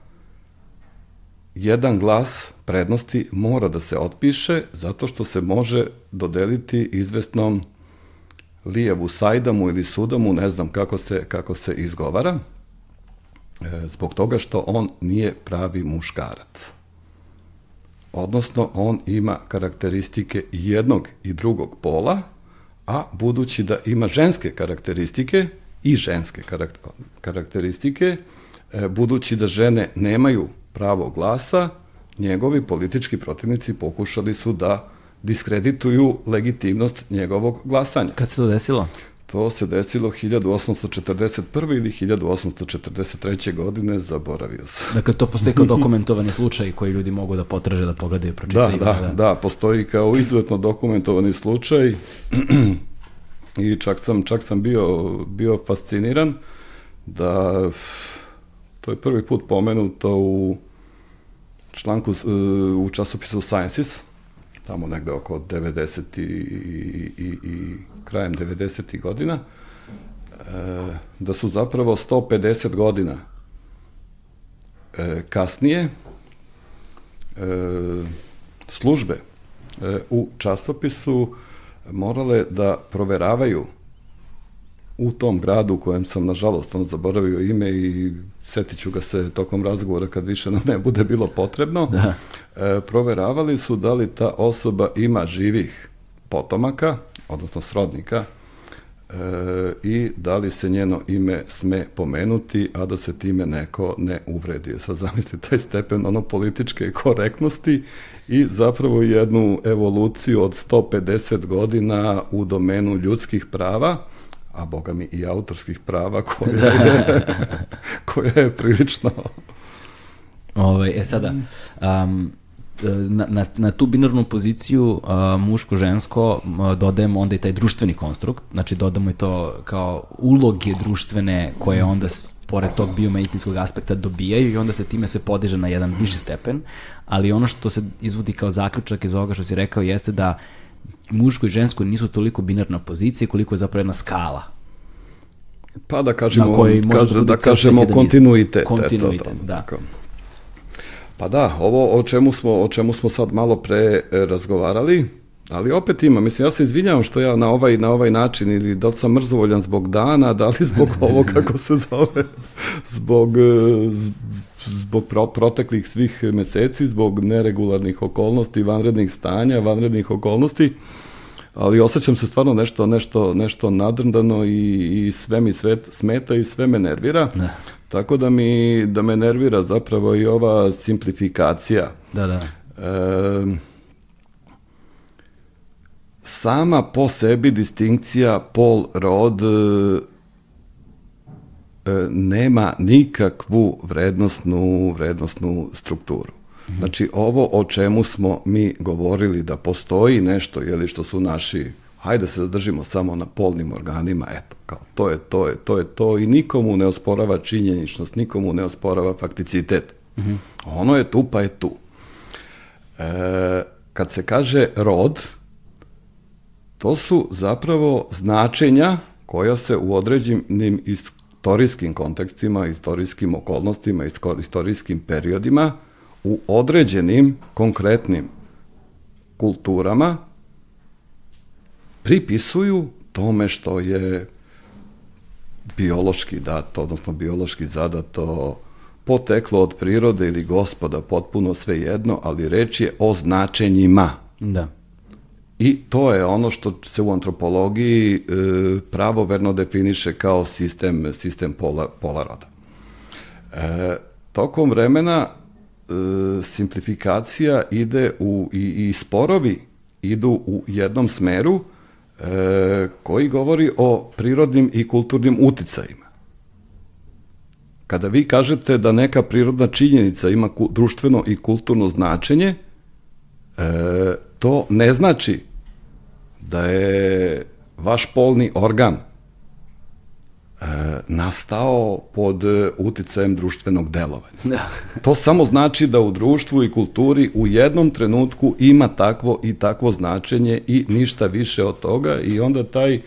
jedan glas prednosti mora da se otpiše zato što se može dodeliti izvestnom Lijevu Sajdamu ili Sudamu, ne znam kako se, kako se izgovara, e, zbog toga što on nije pravi muškarac. Odnosno, on ima karakteristike jednog i drugog pola, a budući da ima ženske karakteristike i ženske karakteristike, e, budući da žene nemaju pravo glasa, njegovi politički protivnici pokušali su da diskredituju legitimnost njegovog glasanja. Kad se to desilo? To se desilo 1841. ili 1843. godine, zaboravio sam. Dakle, to postoji kao (laughs) dokumentovani slučaj koji ljudi mogu da potraže, da pogledaju, pročitaju. Da, da, da, da, postoji kao izuzetno dokumentovani slučaj (clears throat) i čak sam, čak sam bio, bio fasciniran da to je prvi put pomenuto u članku u časopisu Sciences, tamo negde oko 90 i, i, i krajem 90. godina, e, da su zapravo 150 godina e, kasnije e, službe e, u časopisu morale da proveravaju u tom gradu u kojem sam, nažalost, on zaboravio ime i setit ću ga se tokom razgovora kad više nam ne bude bilo potrebno, da. e, proveravali su da li ta osoba ima živih potomaka, odnosno srodnika, e, i da li se njeno ime sme pomenuti, a da se time neko ne uvredi. Sad zamislite taj stepen ono političke korektnosti i zapravo jednu evoluciju od 150 godina u domenu ljudskih prava, a boga mi i autorskih prava (laughs) koja je, koja je prilično... Ove, ovaj, e sada, um, na, na, na tu binarnu poziciju uh, muško-žensko uh, dodajemo onda i taj društveni konstrukt, znači dodamo i to kao uloge društvene koje onda pored tog biomedicinskog aspekta dobijaju i onda se time sve podiže na jedan viši stepen, ali ono što se izvodi kao zaključak iz ovoga što si rekao jeste da muško i žensko nisu toliko binarna pozicija koliko je zapravo jedna skala. Pa da kažemo, kaže, da kažemo kontinuitet. Kontinuitet, eto, da. Tako. Pa da, ovo o čemu smo, o čemu smo sad malo pre e, razgovarali, ali opet ima, mislim, ja se izvinjavam što ja na ovaj, na ovaj način, ili da li sam mrzovoljan zbog dana, da li zbog (laughs) ovo, kako se zove, zbog, e, zbog pro, proteklih svih meseci, zbog neregularnih okolnosti, vanrednih stanja, vanrednih okolnosti, ali osjećam se stvarno nešto, nešto, nešto nadrndano i, i sve mi svet, smeta i sve me nervira. Ne. Tako da mi da me nervira zapravo i ova simplifikacija. Da, da. E, sama po sebi distinkcija pol rod nema nikakvu vrednostnu vrednostnu strukturu. Mhm. Znači ovo o čemu smo mi govorili da postoji nešto ili što su naši hajde se zadržimo samo na polnim organima, eto, kao, to je, to je, to je to i nikomu ne osporava činjeničnost, nikomu ne osporava fakticitet. Mm -hmm. Ono je tu, pa je tu. E, kad se kaže rod, to su zapravo značenja koja se u određenim istorijskim kontekstima, istorijskim okolnostima, istorijskim periodima, u određenim konkretnim kulturama pripisuju tome što je biološki dato, odnosno biološki zadato, poteklo od prirode ili gospoda, potpuno sve jedno, ali reč je o značenjima. Da. I to je ono što se u antropologiji e, pravoverno definiše kao sistem, sistem pola, pola roda. E, tokom vremena e, simplifikacija ide u, i, i sporovi idu u jednom smeru, e, koji govori o prirodnim i kulturnim uticajima. Kada vi kažete da neka prirodna činjenica ima društveno i kulturno značenje, e, to ne znači da je vaš polni organ e, nastao pod uticajem društvenog delovanja. Da. (laughs) to samo znači da u društvu i kulturi u jednom trenutku ima takvo i takvo značenje i ništa više od toga i onda taj e,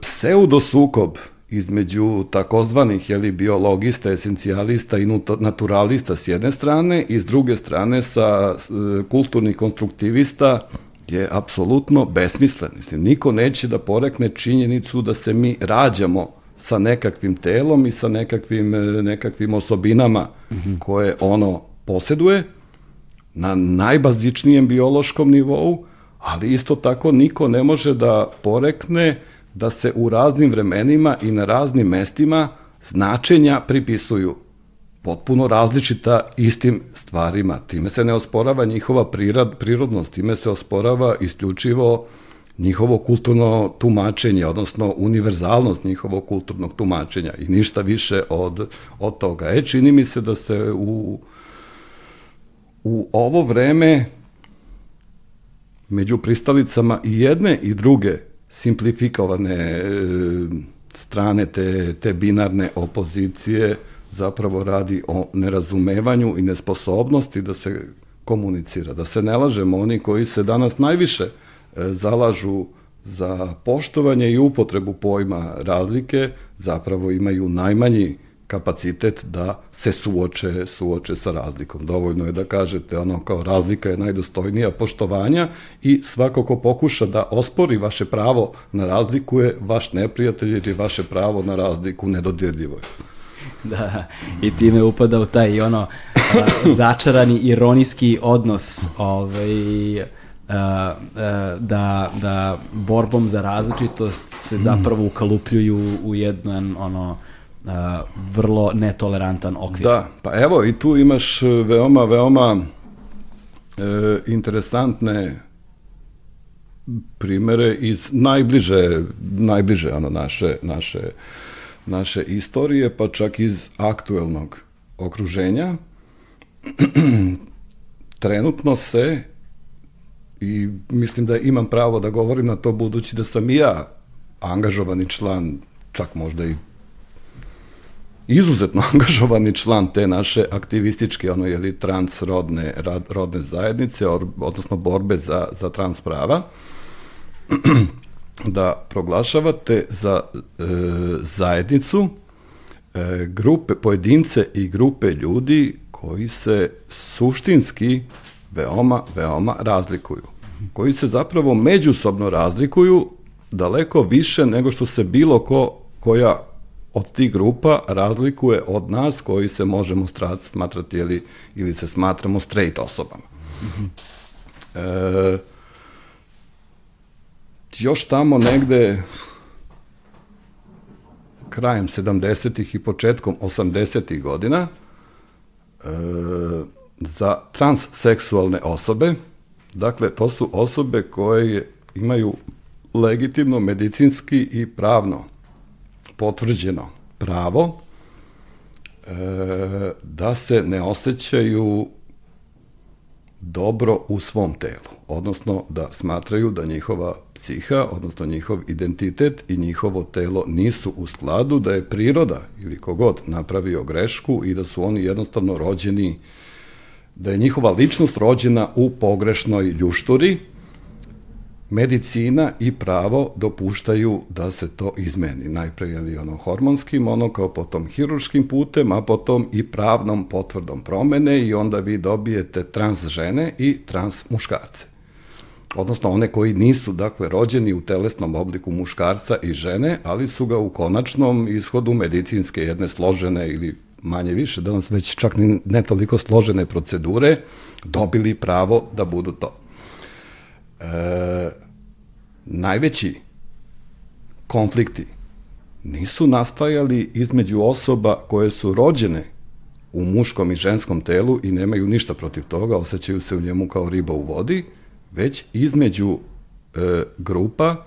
pseudosukob između takozvanih jeli, biologista, esencijalista i naturalista s jedne strane i s druge strane sa e, kulturnih konstruktivista je apsolutno besmislen. Mislim, niko neće da porekne činjenicu da se mi rađamo sa nekakvim telom i sa nekakvim, e, nekakvim osobinama mm -hmm. koje ono poseduje na najbazičnijem biološkom nivou, ali isto tako niko ne može da porekne da se u raznim vremenima i na raznim mestima značenja pripisuju potpuno različita istim stvarima. Time se ne osporava njihova prirad, prirodnost, time se osporava isključivo njihovo kulturno tumačenje, odnosno univerzalnost njihovog kulturnog tumačenja i ništa više od, od toga. E, čini mi se da se u, u ovo vreme među pristalicama i jedne i druge simplifikovane e, strane te, te binarne opozicije zapravo radi o nerazumevanju i nesposobnosti da se komunicira, da se ne lažemo oni koji se danas najviše e, zalažu za poštovanje i upotrebu pojma razlike, zapravo imaju najmanji kapacitet da se suoče, suoče sa razlikom. Dovoljno je da kažete ono kao razlika je najdostojnija poštovanja i svako ko pokuša da ospori vaše pravo na razliku je vaš neprijatelj jer je vaše pravo na razliku nedodirljivo. (laughs) Da, i time upada u taj ono začarani ironijski odnos ovaj, da, da borbom za različitost se zapravo ukalupljuju u jedan ono uh, vrlo netolerantan okvir. Da, pa evo i tu imaš e, veoma, veoma e, interesantne primere iz najbliže, najbliže ono naše, naše, naše istorije, pa čak iz aktuelnog okruženja. (clears throat) Trenutno se i mislim da imam pravo da govorim na to budući da sam i ja angažovani član, čak možda i izuzetno (laughs) angažovani član te naše aktivističke, ono, jeli, transrodne rad, rodne zajednice, or, odnosno borbe za, za trans prava, (clears throat) da proglašavate za e, zajednicu e, grupe, pojedince i grupe ljudi koji se suštinski veoma, veoma razlikuju. Koji se zapravo međusobno razlikuju daleko više nego što se bilo ko koja od tih grupa razlikuje od nas koji se možemo smatrati ili, ili se smatramo straight osobama. Mm -hmm. e, još tamo negde krajem 70. i početkom 80. godina e, za transseksualne osobe, dakle to su osobe koje imaju legitimno medicinski i pravno potvrđeno pravo e, da se ne osjećaju dobro u svom telu, odnosno da smatraju da njihova psiha, odnosno njihov identitet i njihovo telo nisu u skladu, da je priroda ili kogod napravio grešku i da su oni jednostavno rođeni, da je njihova ličnost rođena u pogrešnoj ljušturi, medicina i pravo dopuštaju da se to izmeni. Najpre je ono hormonskim, ono kao potom hiruškim putem, a potom i pravnom potvrdom promene i onda vi dobijete trans žene i trans muškarce. Odnosno one koji nisu dakle rođeni u telesnom obliku muškarca i žene, ali su ga u konačnom ishodu medicinske jedne složene ili manje više, danas već čak ne toliko složene procedure, dobili pravo da budu to. E, najveći konflikti nisu nastajali između osoba koje su rođene u muškom i ženskom telu i nemaju ništa protiv toga, osjećaju se u njemu kao riba u vodi, već između e, grupa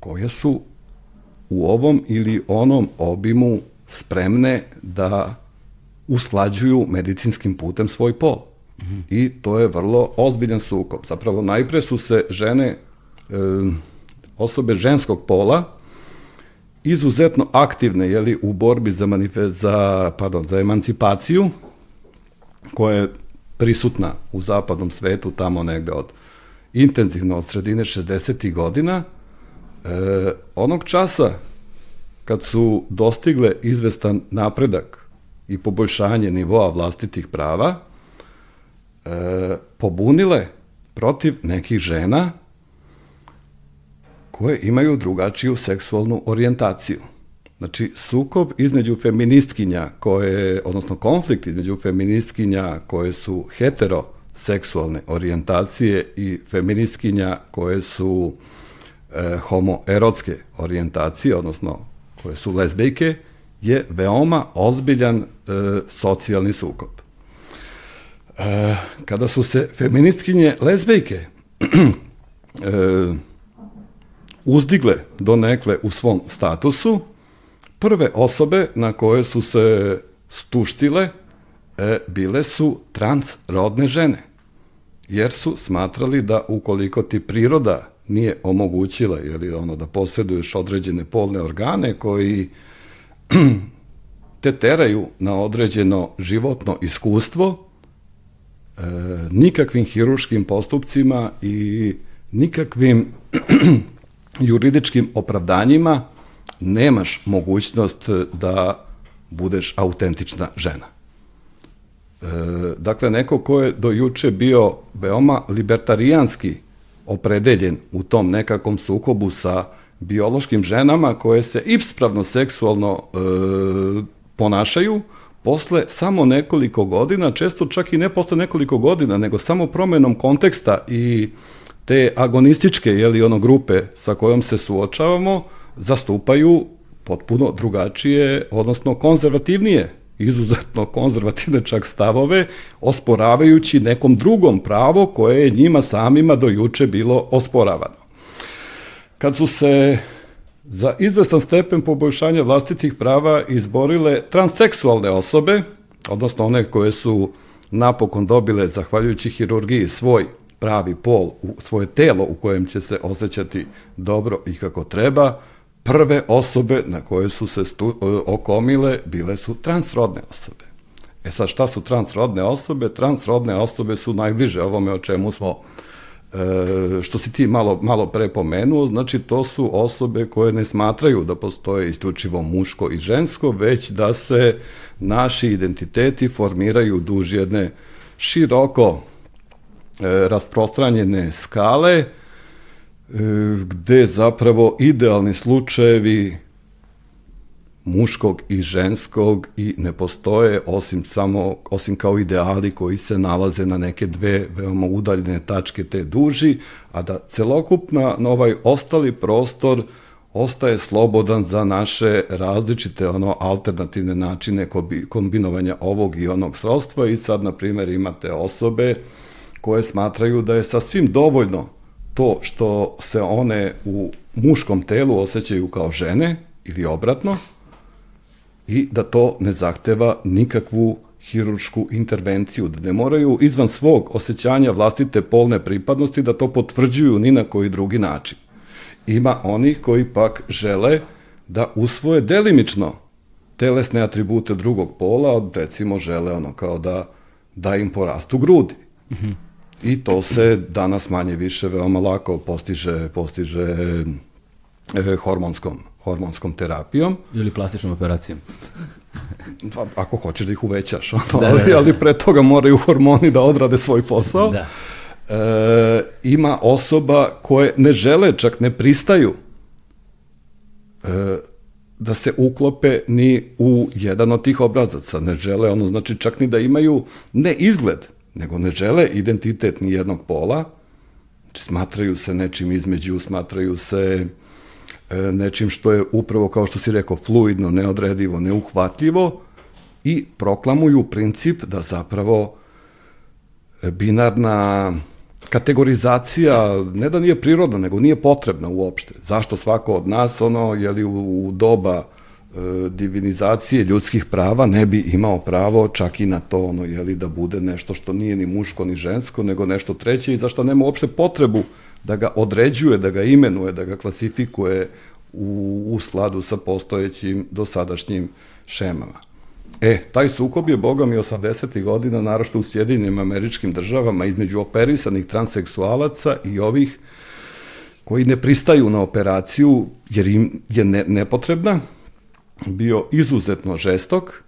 koje su u ovom ili onom obimu spremne da usklađuju medicinskim putem svoj pol. -hmm. I to je vrlo ozbiljan sukob. Zapravo najpre su se žene, e, osobe ženskog pola, izuzetno aktivne jeli, u borbi za, manifest, za, pardon, za emancipaciju, koja je prisutna u zapadnom svetu tamo negde od intenzivno od sredine 60. godina, e, onog časa kad su dostigle izvestan napredak i poboljšanje nivoa vlastitih prava, e, pobunile protiv nekih žena koje imaju drugačiju seksualnu orijentaciju. Znači, sukob između feministkinja koje, odnosno konflikt između feministkinja koje su heteroseksualne orijentacije i feministkinja koje su e, homoerotske orijentacije, odnosno koje su lezbejke je veoma ozbiljan e, socijalni sukob. E, kada su se feministkinje lezbejke (clears throat) e, uzdigle do nekle u svom statusu, prve osobe na koje su se stuštile e, bile su transrodne žene, jer su smatrali da ukoliko ti priroda nije omogućila jeli, ono, da posjeduješ određene polne organe koji (clears throat) te teraju na određeno životno iskustvo, e, nikakvim hiruškim postupcima i nikakvim (clears throat) juridičkim opravdanjima nemaš mogućnost da budeš autentična žena. E, dakle, neko ko je do juče bio veoma libertarijanski opredeljen u tom nekakvom sukobu sa biološkim ženama koje se ispravno seksualno e, ponašaju, posle samo nekoliko godina, često čak i ne posle nekoliko godina, nego samo promenom konteksta i te agonističke jeli, ono, grupe sa kojom se suočavamo, zastupaju potpuno drugačije, odnosno konzervativnije, izuzetno konzervativne čak stavove, osporavajući nekom drugom pravo koje je njima samima do juče bilo osporavano. Kad su se za izvestan stepen poboljšanja vlastitih prava izborile transseksualne osobe, odnosno one koje su napokon dobile, zahvaljujući hirurgiji, svoj pravi pol, svoje telo u kojem će se osjećati dobro i kako treba, prve osobe na koje su se stu, e, okomile bile su transrodne osobe. E sad šta su transrodne osobe? Transrodne osobe su najbliže ovome o čemu smo e, što si ti malo, malo pre pomenuo, znači to su osobe koje ne smatraju da postoje isključivo muško i žensko, već da se naši identiteti formiraju duž jedne široko e, rasprostranjene skale, gde zapravo idealni slučajevi muškog i ženskog i ne postoje osim samo osim kao ideali koji se nalaze na neke dve veoma udaljene tačke te duži, a da celokupna na ovaj ostali prostor ostaje slobodan za naše različite ono alternativne načine kombinovanja ovog i onog srodstva. I sad na primjer imate osobe koje smatraju da je sasvim dovoljno to što se one u muškom telu osjećaju kao žene ili obratno i da to ne zahteva nikakvu hiručku intervenciju, da ne moraju izvan svog osjećanja vlastite polne pripadnosti da to potvrđuju ni na koji drugi način. Ima onih koji pak žele da usvoje delimično telesne atribute drugog pola, recimo žele ono kao da, da im porastu grudi. Mm -hmm. I to se danas manje više veoma lako postiže, postiže e, hormonskom, hormonskom terapijom. Ili plastičnom operacijom. Pa, ako hoćeš da ih uvećaš, (laughs) ono, da, da, da. ali pre toga moraju hormoni da odrade svoj posao. Da. E, ima osoba koje ne žele, čak ne pristaju e, da se uklope ni u jedan od tih obrazaca. Ne žele, ono znači čak ni da imaju ne izgled, nego ne žele identitet ni jednog pola, znači smatraju se nečim između, smatraju se e, nečim što je upravo, kao što si rekao, fluidno, neodredivo, neuhvatljivo i proklamuju princip da zapravo e, binarna kategorizacija ne da nije prirodna, nego nije potrebna uopšte. Zašto svako od nas, ono, je li u, u doba divinizacije ljudskih prava ne bi imao pravo čak i na to ono je li da bude nešto što nije ni muško ni žensko nego nešto treće i zašto nema uopšte potrebu da ga određuje, da ga imenuje, da ga klasifikuje u, u skladu sa postojećim dosadašnjim šemama. E, taj sukob je, boga mi, 80. godina, narošto u Sjedinim američkim državama, između operisanih transseksualaca i ovih koji ne pristaju na operaciju, jer im je ne, nepotrebna, bio izuzetno žestok,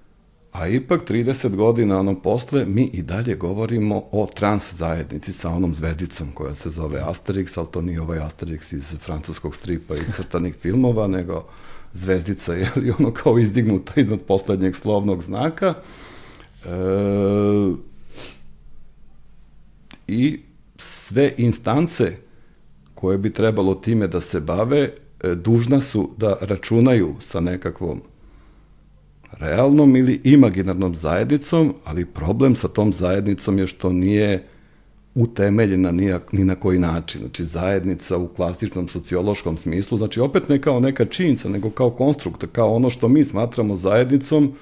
a ipak 30 godina ono posle mi i dalje govorimo o trans zajednici sa onom zvezdicom koja se zove Asterix, ali to nije ovaj Asterix iz francuskog stripa i crtanih filmova, nego zvezdica je li ono kao izdignuta iznad poslednjeg slovnog znaka. E, I sve instance koje bi trebalo time da se bave, dužna su da računaju sa nekakvom realnom ili imaginarnom zajednicom, ali problem sa tom zajednicom je što nije utemeljena ni, ni na koji način. Znači, zajednica u klasičnom sociološkom smislu, znači opet ne kao neka činjenica, nego kao konstruktor, kao ono što mi smatramo zajednicom,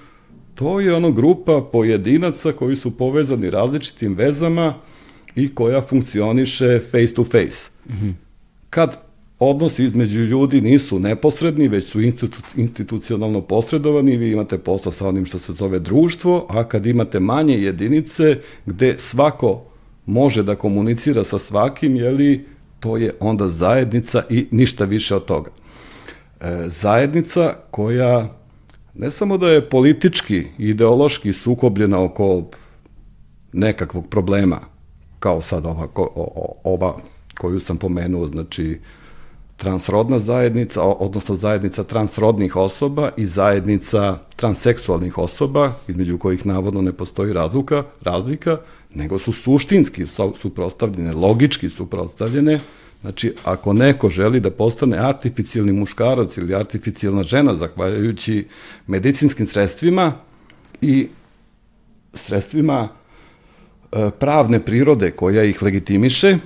to je ono grupa pojedinaca koji su povezani različitim vezama i koja funkcioniše face to face. Mm -hmm. Kad odnosi između ljudi nisu neposredni, već su institu, institucionalno posredovani, vi imate posla sa onim što se zove društvo, a kad imate manje jedinice gde svako može da komunicira sa svakim, jeli, to je onda zajednica i ništa više od toga. E, zajednica koja ne samo da je politički ideološki sukobljena oko nekakvog problema, kao sad ova, ova koju sam pomenuo, znači transrodna zajednica, odnosno zajednica transrodnih osoba i zajednica transseksualnih osoba, između kojih navodno ne postoji razlika, razlika nego su suštinski suprostavljene, logički suprostavljene. Znači, ako neko želi da postane artificijalni muškarac ili artificijalna žena, zahvaljujući medicinskim sredstvima i sredstvima e, pravne prirode koja ih legitimiše,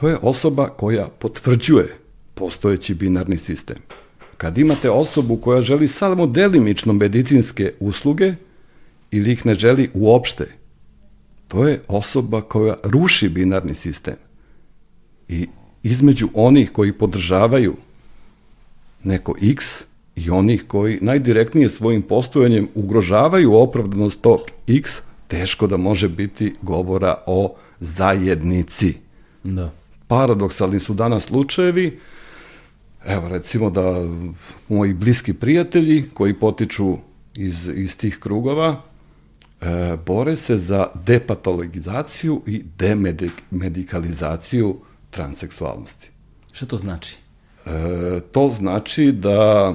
to je osoba koja potvrđuje postojeći binarni sistem. Kad imate osobu koja želi samo delimično medicinske usluge ili ih ne želi uopšte, to je osoba koja ruši binarni sistem. I između onih koji podržavaju neko X i onih koji najdirektnije svojim postojanjem ugrožavaju opravdanost tog X, teško da može biti govora o zajednici. Da paradoksalni su danas slučajevi, evo recimo da moji bliski prijatelji koji potiču iz, iz tih krugova, e, bore se za depatologizaciju i demedikalizaciju transseksualnosti. Šta to znači? E, to znači da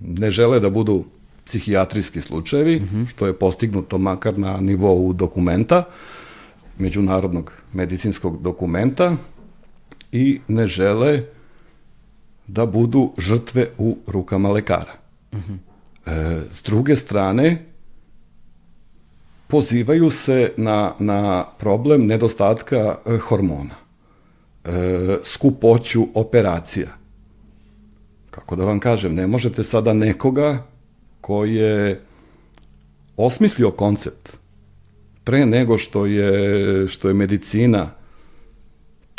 ne žele da budu psihijatrijski slučajevi, mm -hmm. što je postignuto makar na nivou dokumenta, međunarodnog medicinskog dokumenta, i ne žele da budu žrtve u rukama lekara. Uh -huh. e, s druge strane, pozivaju se na, na problem nedostatka e, hormona, e, skupoću operacija. Kako da vam kažem, ne možete sada nekoga koji je osmislio koncept pre nego što je, što je medicina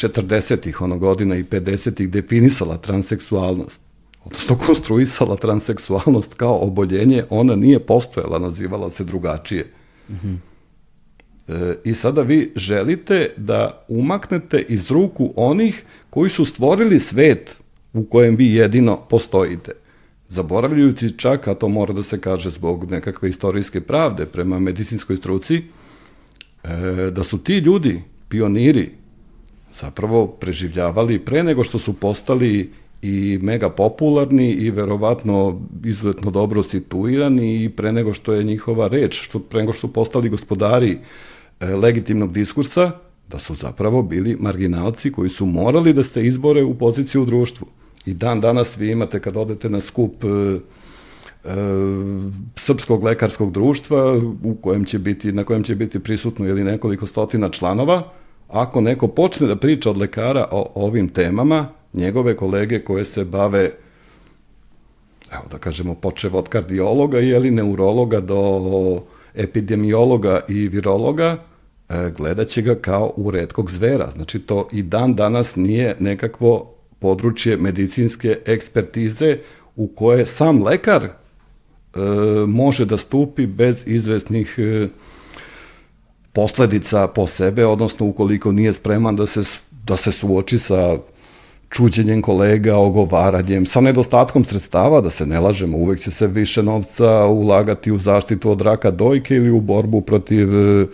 40-ih ono godina i 50-ih definisala transseksualnost, odnosno konstruisala transseksualnost kao oboljenje, ona nije postojala, nazivala se drugačije. Mm -hmm. e, I sada vi želite da umaknete iz ruku onih koji su stvorili svet u kojem vi jedino postojite. Zaboravljujući čak, a to mora da se kaže zbog nekakve istorijske pravde prema medicinskoj struci, e, da su ti ljudi, pioniri, zapravo preživljavali pre nego što su postali i mega popularni i verovatno izuzetno dobro situirani i pre nego što je njihova reč, što, pre nego što su postali gospodari e, legitimnog diskursa, da su zapravo bili marginalci koji su morali da se izbore u poziciju u društvu. I dan danas vi imate kad odete na skup e, e, srpskog lekarskog društva u kojem će biti, na kojem će biti prisutno ili nekoliko stotina članova, ako neko počne da priča od lekara o ovim temama, njegove kolege koje se bave evo da kažemo počev od kardiologa ili neurologa do epidemiologa i virologa, e, gledat će ga kao u redkog zvera. Znači to i dan danas nije nekakvo područje medicinske ekspertize u koje sam lekar e, može da stupi bez izvesnih e, posledica po sebe, odnosno ukoliko nije spreman da se, da se suoči sa čuđenjem kolega, ogovaranjem, sa nedostatkom sredstava, da se ne lažemo, uvek će se više novca ulagati u zaštitu od raka dojke ili u borbu protiv e,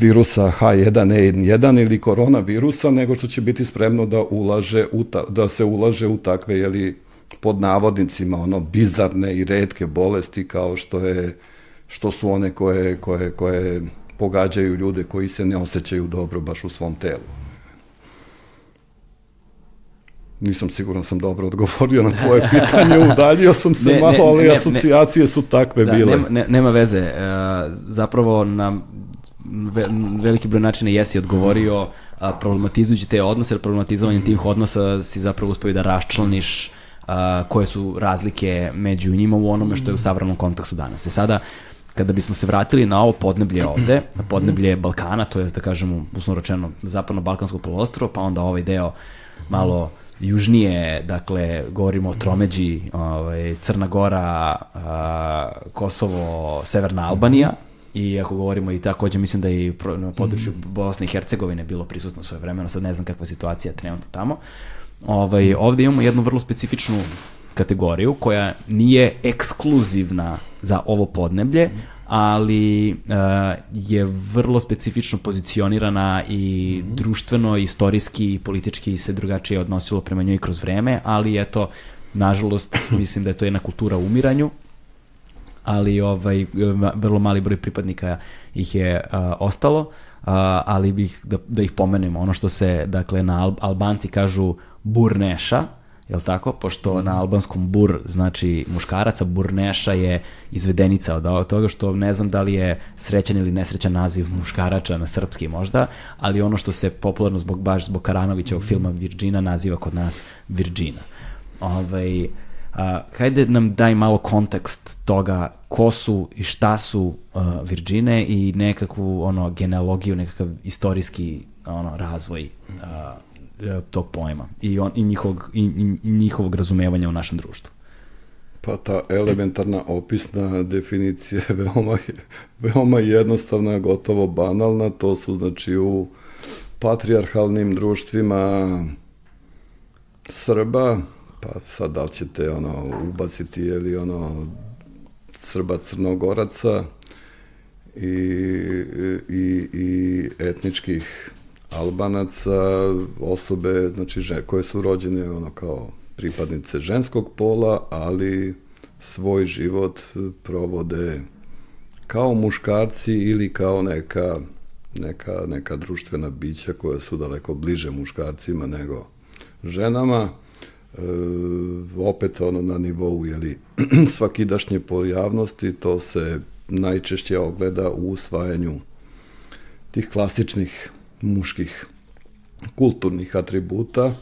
virusa H1N1 ili koronavirusa, nego što će biti spremno da ulaže u ta, da se ulaže u takve jeli pod navodnicima ono bizarne i redke bolesti kao što je što su one koje koje koje pogađaju ljude koji se ne osjećaju dobro baš u svom telu. Nisam siguran sam dobro odgovorio na tvoje (laughs) pitanje, udaljio sam se ne, malo, ne, ali ne, asocijacije su takve da, bile. Nema, ne, nema veze, uh, zapravo na ve, veliki broj načina jesi odgovorio a, problematizujući te odnose, jer problematizovanjem tih odnosa si zapravo uspio da raščlaniš a, koje su razlike među njima u onome što je u savremenom kontekstu danas. E sada, kada bismo se vratili na ovo podneblje ovde, na podneblje Balkana, to je da kažemo, uslovno rečeno, zapadno-balkansko polostrvo, pa onda ovaj deo malo južnije, dakle, govorimo o Tromeđi, ovaj, Crna Gora, a, Kosovo, Severna Albanija, i ako govorimo i takođe mislim da je i na području -hmm. Bosne i Hercegovine bilo prisutno svoje vremeno, sad ne znam kakva situacija trenutno tamo. Ovaj, ovde imamo jednu vrlo specifičnu kategoriju koja nije ekskluzivna za ovo podneblje, ali uh, je vrlo specifično pozicionirana i mm -hmm. društveno, istorijski i politički se drugačije odnosilo prema njoj kroz vreme, ali eto, nažalost, (clears throat) mislim da je to jedna kultura u umiranju ali ovaj vrlo mali broj pripadnika ih je uh, ostalo, uh, ali bih da, da ih pomenemo. Ono što se, dakle, na Al Albanci kažu burneša, jel tako? Pošto na albanskom bur znači muškaraca, burneša je izvedenica od toga što ne znam da li je srećan ili nesrećan naziv muškarača na srpski možda, ali ono što se popularno zbog baš zbog Karanovićevog filma Virgina naziva kod nas Virgina. Ovaj, a, hajde nam daj malo kontekst toga ko su i šta su uh, Virgine i nekakvu ono genealogiju, nekakav istorijski ono razvoj uh, tog pojma i, on, i, njihovog, i, i, i njihovog razumevanja u našem društvu. Pa ta elementarna opisna definicija je veoma, veoma jednostavna, gotovo banalna. To su znači u patrijarhalnim društvima Srba, pa sad da li ćete ono ubaciti ili ono Srba Crnogoraca i, i, i etničkih Albanaca, osobe znači, že, koje su rođene ono kao pripadnice ženskog pola, ali svoj život provode kao muškarci ili kao neka, neka, neka društvena bića koja su daleko bliže muškarcima nego ženama. E, opet ono na nivou jeli, (clears throat) svakidašnje pojavnosti, to se najčešće ogleda u usvajanju tih klasičnih muških kulturnih atributa,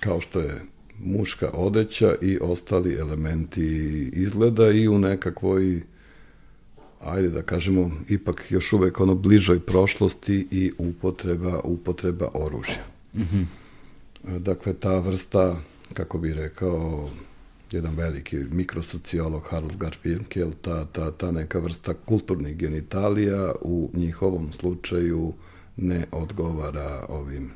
kao što je muška odeća i ostali elementi izgleda i u nekakvoj ajde da kažemo, ipak još uvek ono bližoj prošlosti i upotreba, upotreba oružja. Mm -hmm. Dakle, ta vrsta kako bi rekao jedan veliki mikrosociolog Harold Garfinkel, ta, ta, ta neka vrsta kulturnih genitalija u njihovom slučaju ne odgovara ovim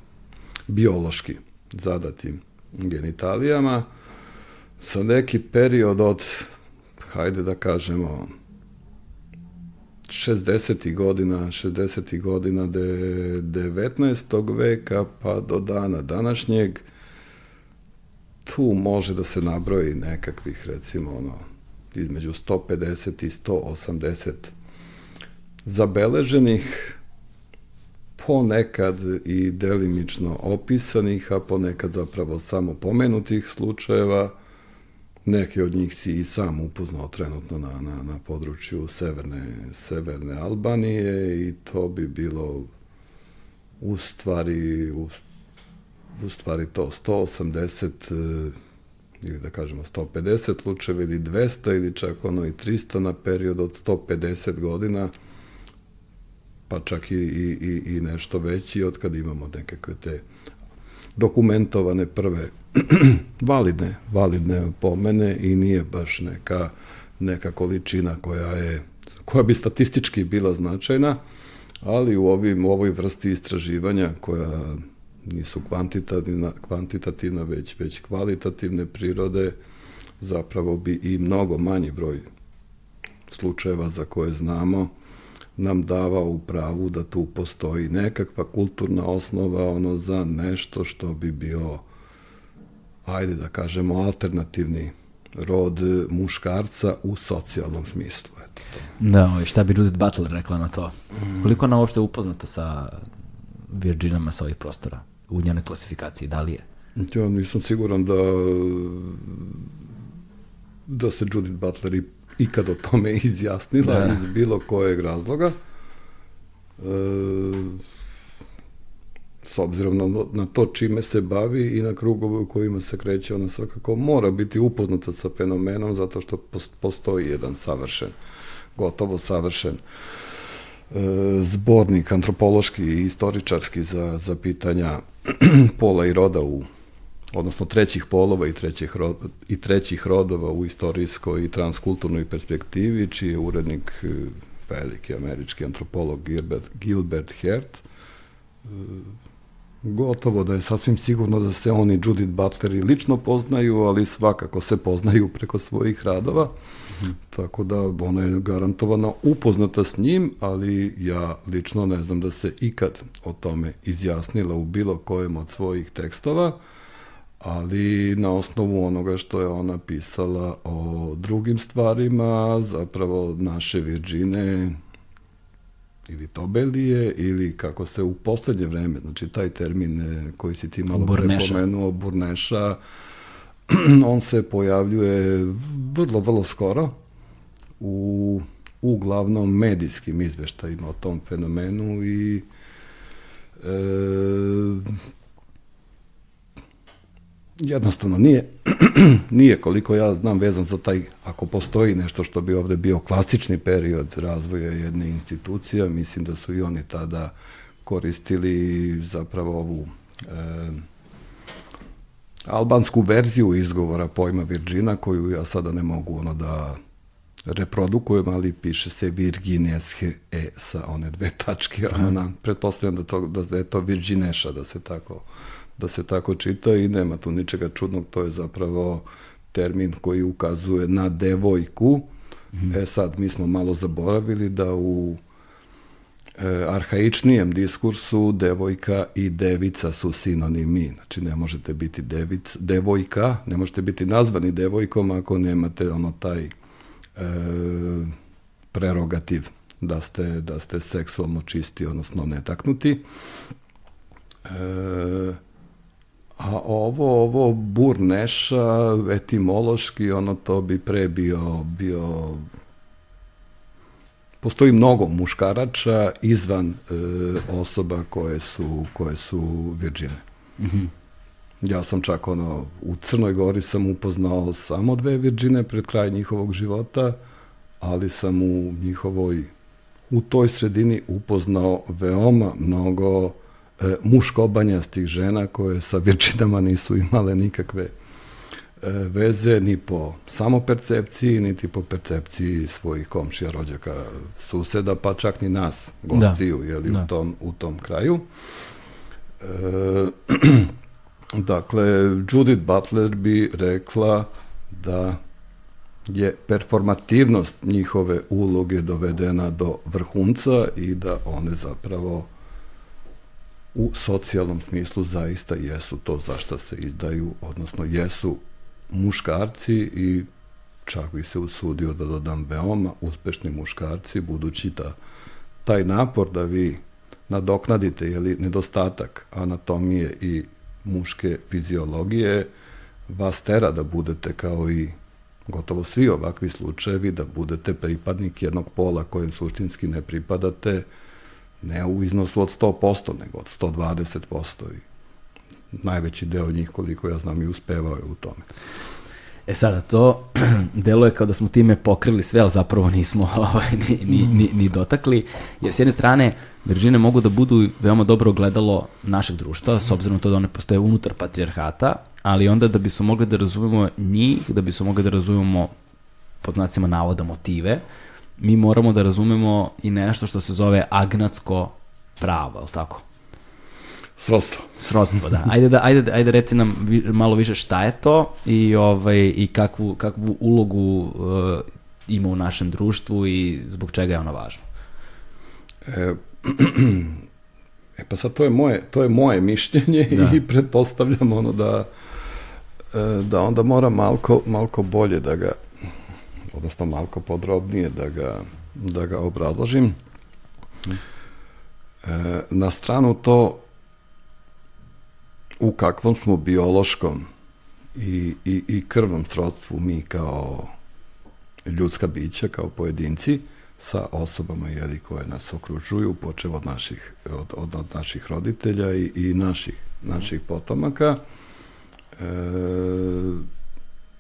biološki zadatim genitalijama. Sa neki period od, hajde da kažemo, 60. godina, 60. godina de, 19. veka pa do dana današnjeg, tu može da se nabroji nekakvih, recimo, ono, između 150 i 180 zabeleženih, ponekad i delimično opisanih, a ponekad zapravo samo pomenutih slučajeva. Neki od njih si i sam upoznao trenutno na, na, na području severne, severne Albanije i to bi bilo u stvari, u u stvari to 180 e, ili da kažemo 150 slučajeva ili 200 ili čak ono i 300 na period od 150 godina pa čak i, i, i nešto veći od kad imamo nekakve te dokumentovane prve (clears throat) validne, validne pomene i nije baš neka, neka količina koja je koja bi statistički bila značajna, ali u, ovim, u ovoj vrsti istraživanja koja nisu kvantitativna, kvantitativna već, već kvalitativne prirode, zapravo bi i mnogo manji broj slučajeva za koje znamo nam davao u pravu da tu postoji nekakva kulturna osnova ono za nešto što bi bilo ajde da kažemo alternativni rod muškarca u socijalnom smislu. Eto to. Da, šta bi Judith Butler rekla na to? Mm. Koliko ona uopšte upoznata sa Virginama sa ovih prostora? u njenoj klasifikaciji, da li je? Ja nisam siguran da da se Judith Butler i ikad o tome izjasnila da. iz bilo kojeg razloga. E, s obzirom na, na to čime se bavi i na krugove u kojima se kreće, ona svakako mora biti upoznata sa fenomenom zato što postoji jedan savršen, gotovo savršen e, zbornik antropološki i istoričarski za, za pitanja (clears throat) pola i roda u odnosno trećih polova i trećih, ro, i trećih rodova u istorijskoj i transkulturnoj perspektivi, čiji je urednik e, veliki američki antropolog Gilbert, Gilbert Hert. E, gotovo da je sasvim sigurno da se oni Judith Butler i lično poznaju, ali svakako se poznaju preko svojih radova. Mm. Tako da ona je garantovano upoznata s njim, ali ja lično ne znam da se ikad o tome izjasnila u bilo kojem od svojih tekstova ali na osnovu onoga što je ona pisala o drugim stvarima, zapravo naše Virđine ili Tobelije ili kako se u poslednje vreme, znači taj termin e, koji si ti malo Burneša. prepomenuo, Burneša, (clears throat) on se pojavljuje vrlo, vrlo skoro u uglavnom medijskim izveštajima o tom fenomenu i e, jednostavno nije, (clears throat) nije koliko ja znam vezan za taj, ako postoji nešto što bi ovde bio klasični period razvoja jedne institucije, mislim da su i oni tada koristili zapravo ovu e, albansku verziju izgovora pojma Virgina, koju ja sada ne mogu ono da reprodukujem, ali piše se Virgineshe e sa one dve tačke, ono na, pretpostavljam da, to, da je to Virgineša, da se tako da se tako čita i nema tu ničega čudnog, to je zapravo termin koji ukazuje na devojku. Mm -hmm. E sad, mi smo malo zaboravili da u e, arhaičnijem diskursu devojka i devica su sinonimi. Znači, ne možete biti devic, devojka, ne možete biti nazvani devojkom ako nemate ono taj e, prerogativ da ste, da ste seksualno čisti, odnosno netaknuti. E, A ovo, ovo burneša, etimološki, ono to bi pre bio, bio postoji mnogo muškarača izvan e, osoba koje su, koje su virđine. Mm -hmm. Ja sam čak ono, u Crnoj Gori sam upoznao samo dve virđine pred kraj njihovog života, ali sam u njihovoj, u toj sredini upoznao veoma mnogo e, muškobanjastih žena koje sa virčinama nisu imale nikakve e, veze ni po samopercepciji, niti po percepciji svojih komšija, rođaka, suseda, pa čak ni nas, gostiju, da. jeli, da. u, tom, u tom kraju. E, (clears throat) dakle, Judith Butler bi rekla da je performativnost njihove uloge dovedena do vrhunca i da one zapravo u socijalnom smislu zaista jesu to zašto se izdaju, odnosno jesu muškarci i čak bi se usudio da dodam veoma uspešni muškarci, budući da taj napor da vi nadoknadite jeli, nedostatak anatomije i muške fiziologije vas tera da budete kao i gotovo svi ovakvi slučajevi da budete pripadnik jednog pola kojem suštinski ne pripadate, ne u iznosu od 100%, nego od 120% i najveći deo njih, koliko ja znam, i uspevao je u tome. E sada, to (clears throat) deluje kao da smo time pokrili sve, ali zapravo nismo (laughs) ovaj, ni, ni, ni, ni dotakli, jer s jedne strane, Virgine mogu da budu veoma dobro gledalo našeg društva, s obzirom to da one postoje unutar patrijarhata, ali onda da bismo mogli da razumemo njih, da bismo mogli da razumemo pod znacima navoda motive, mi moramo da razumemo i nešto što se zove agnatsko pravo, je tako? Srodstvo. Srodstvo, da. (laughs) Ajde da, ajde, ajde reci nam vi, malo više šta je to i, ovaj, i kakvu, kakvu ulogu uh, ima u našem društvu i zbog čega je ona važna. E, (clears throat) e pa sad to je moje, to je moje mišljenje da. i pretpostavljam ono da, e, da onda mora malko, malko bolje da ga odnosno malko podrobnije da ga, da ga obrazložim. E, na stranu to u kakvom smo biološkom i, i, i krvnom srodstvu mi kao ljudska bića, kao pojedinci, sa osobama jeli, koje nas okružuju, počev od naših, od, od, od naših roditelja i, i naših, naših potomaka. E,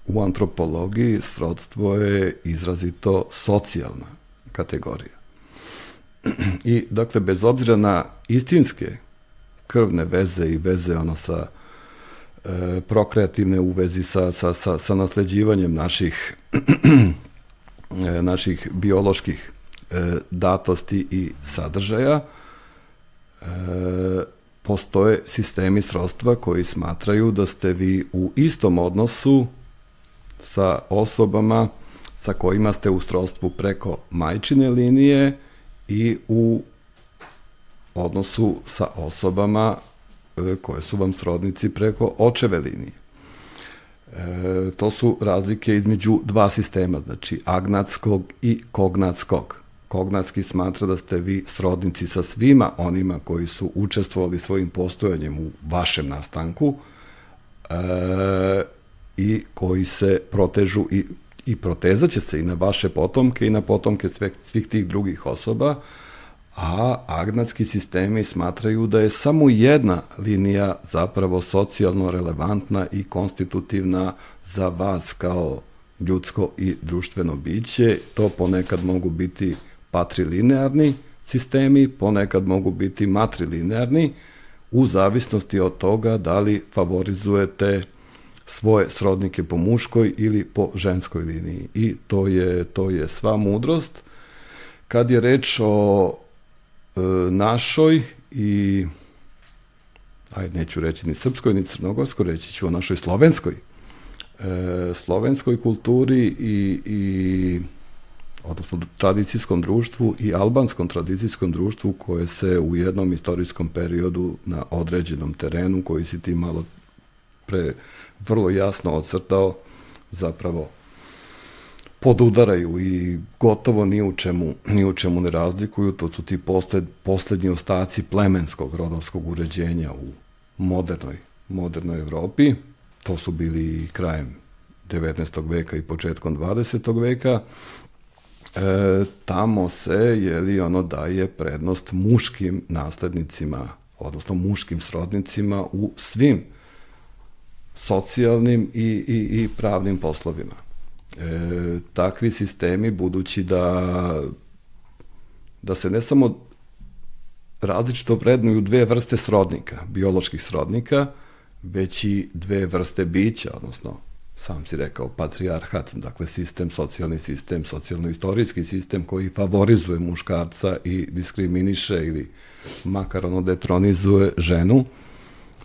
u antropologiji srodstvo je izrazito socijalna kategorija. I, dakle, bez obzira na istinske krvne veze i veze ono sa e, prokreativne u vezi sa, sa, sa, sa nasleđivanjem naših e, naših bioloških e, datosti i sadržaja e, postoje sistemi srodstva koji smatraju da ste vi u istom odnosu sa osobama sa kojima ste u srodstvu preko majčine linije i u odnosu sa osobama e, koje su vam srodnici preko očeve linije. E, to su razlike između dva sistema, znači agnatskog i kognatskog. Kognatski smatra da ste vi srodnici sa svima onima koji su učestvovali svojim postojanjem u vašem nastanku e, i koji se protežu i, i protezaće se i na vaše potomke i na potomke sve, svih tih drugih osoba, a agnatski sistemi smatraju da je samo jedna linija zapravo socijalno relevantna i konstitutivna za vas kao ljudsko i društveno biće. To ponekad mogu biti patrilinearni sistemi, ponekad mogu biti matrilinearni, u zavisnosti od toga da li favorizujete svoje srodnike po muškoj ili po ženskoj liniji. I to je, to je sva mudrost. Kad je reč o e, našoj i ajde neću reći ni srpskoj ni crnogorskoj, reći ću o našoj slovenskoj e, slovenskoj kulturi i, i odnosno tradicijskom društvu i albanskom tradicijskom društvu koje se u jednom istorijskom periodu na određenom terenu koji si ti malo pre vrlo jasno ocrtao zapravo podudaraju i gotovo ni u čemu, ni u čemu ne razlikuju, to su ti posled, poslednji ostaci plemenskog rodovskog uređenja u modernoj, modernoj Evropi. To su bili krajem 19. veka i početkom 20. veka. E, tamo se, je li ono daje prednost muškim naslednicima, odnosno muškim srodnicima u svim socijalnim i, i, i pravnim poslovima. E, takvi sistemi, budući da, da se ne samo različito vrednuju dve vrste srodnika, bioloških srodnika, već i dve vrste bića, odnosno sam si rekao, patrijarhat, dakle sistem, socijalni sistem, socijalno-istorijski sistem koji favorizuje muškarca i diskriminiše ili makar ono detronizuje ženu,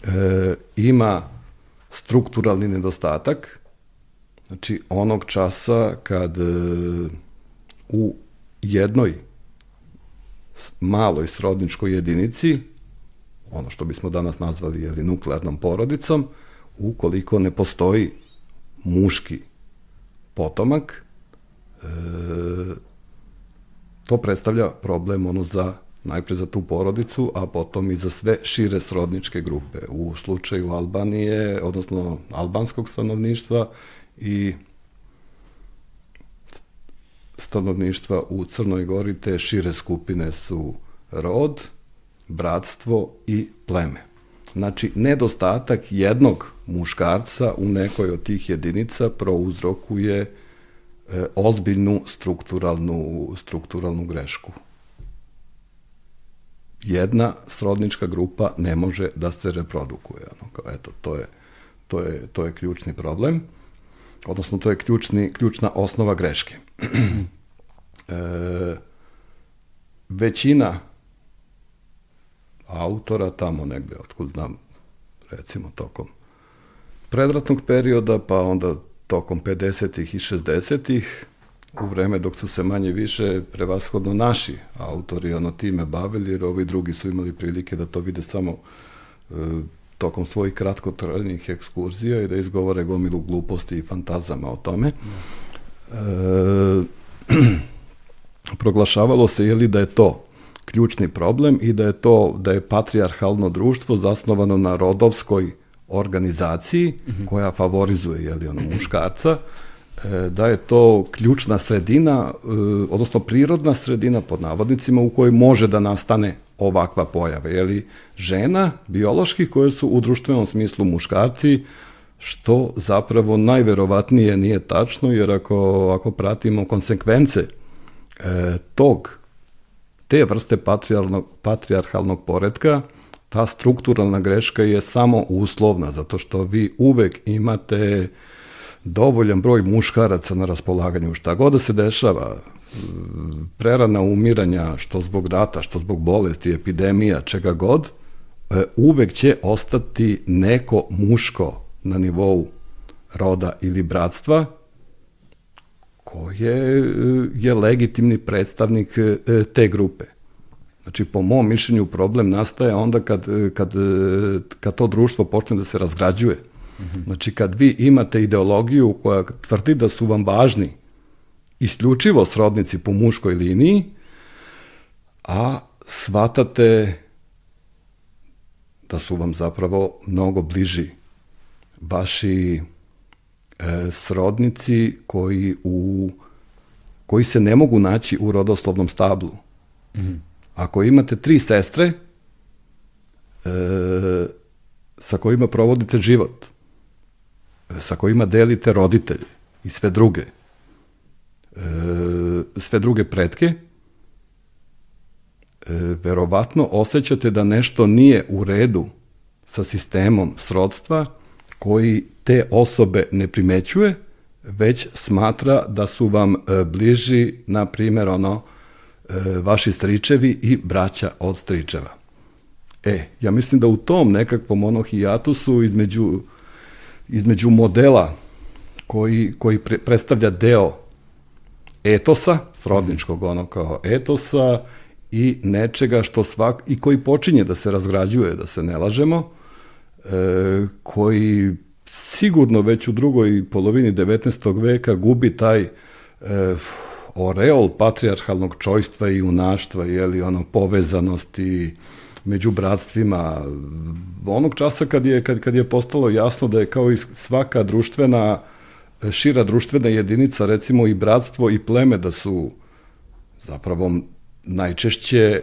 e, ima strukturalni nedostatak, znači onog časa kad e, u jednoj maloj srodničkoj jedinici, ono što bismo danas nazvali jeli, nuklearnom porodicom, ukoliko ne postoji muški potomak, e, to predstavlja problem ono za najpre za tu porodicu, a potom i za sve šire srodničke grupe. U slučaju Albanije, odnosno albanskog stanovništva i stanovništva u Crnoj Gori, te šire skupine su rod, bratstvo i pleme. Znači, nedostatak jednog muškarca u nekoj od tih jedinica prouzrokuje e, ozbiljnu strukturalnu, strukturalnu grešku jedna srodnička grupa ne može da se reprodukuje. Ono, kao, eto, to je, to, je, to je ključni problem, odnosno to je ključni, ključna osnova greške. (clears throat) e, većina autora tamo negde, otkud znam, recimo tokom predratnog perioda, pa onda tokom 50. i 60 u vreme dok su se manje više prevashodno naši autori ono time bavili, jer ovi drugi su imali prilike da to vide samo e, tokom svojih kratkotrajnih ekskurzija i da izgovore gomilu gluposti i fantazama o tome. E, (clears throat) proglašavalo se je li da je to ključni problem i da je to da je patrijarhalno društvo zasnovano na rodovskoj organizaciji koja favorizuje jeli, ono, muškarca, da je to ključna sredina, e, odnosno prirodna sredina pod navodnicima u kojoj može da nastane ovakva pojava. Jeli, žena, biološki, koje su u društvenom smislu muškarci, što zapravo najverovatnije nije tačno, jer ako, ako pratimo konsekvence e, tog, te vrste patrijarhalnog poredka, ta strukturalna greška je samo uslovna, zato što vi uvek imate dovoljan broj muškaraca na raspolaganju. Šta god da se dešava, prerana umiranja, što zbog rata, što zbog bolesti, epidemija, čega god, e, uvek će ostati neko muško na nivou roda ili bratstva koje e, je legitimni predstavnik e, te grupe. Znači, po mom mišljenju, problem nastaje onda kad, kad, kad to društvo počne da se razgrađuje. Mm -hmm. Znači, kad vi imate ideologiju koja tvrdi da su vam važni isključivo srodnici po muškoj liniji, a shvatate da su vam zapravo mnogo bliži vaši e, srodnici koji, u, koji se ne mogu naći u rodoslovnom stablu. Mm -hmm. Ako imate tri sestre e, sa kojima provodite život, sa kojima delite roditelje i sve druge, e, sve druge pretke, e, verovatno osjećate da nešto nije u redu sa sistemom srodstva koji te osobe ne primećuje, već smatra da su vam e, bliži, na primjer, ono, e, vaši stričevi i braća od stričeva. E, ja mislim da u tom nekakvom ono hijatusu između, između modela koji, koji pre, predstavlja deo etosa, srodničkog ono kao etosa i nečega što svak, i koji počinje da se razgrađuje, da se ne lažemo, e, koji sigurno već u drugoj polovini 19. veka gubi taj e, oreol patrijarhalnog čojstva i unaštva, jeli, ono, povezanosti među bratstvima. Onog časa kad je, kad, kad je postalo jasno da je kao i svaka društvena, šira društvena jedinica, recimo i bratstvo i pleme, da su zapravo najčešće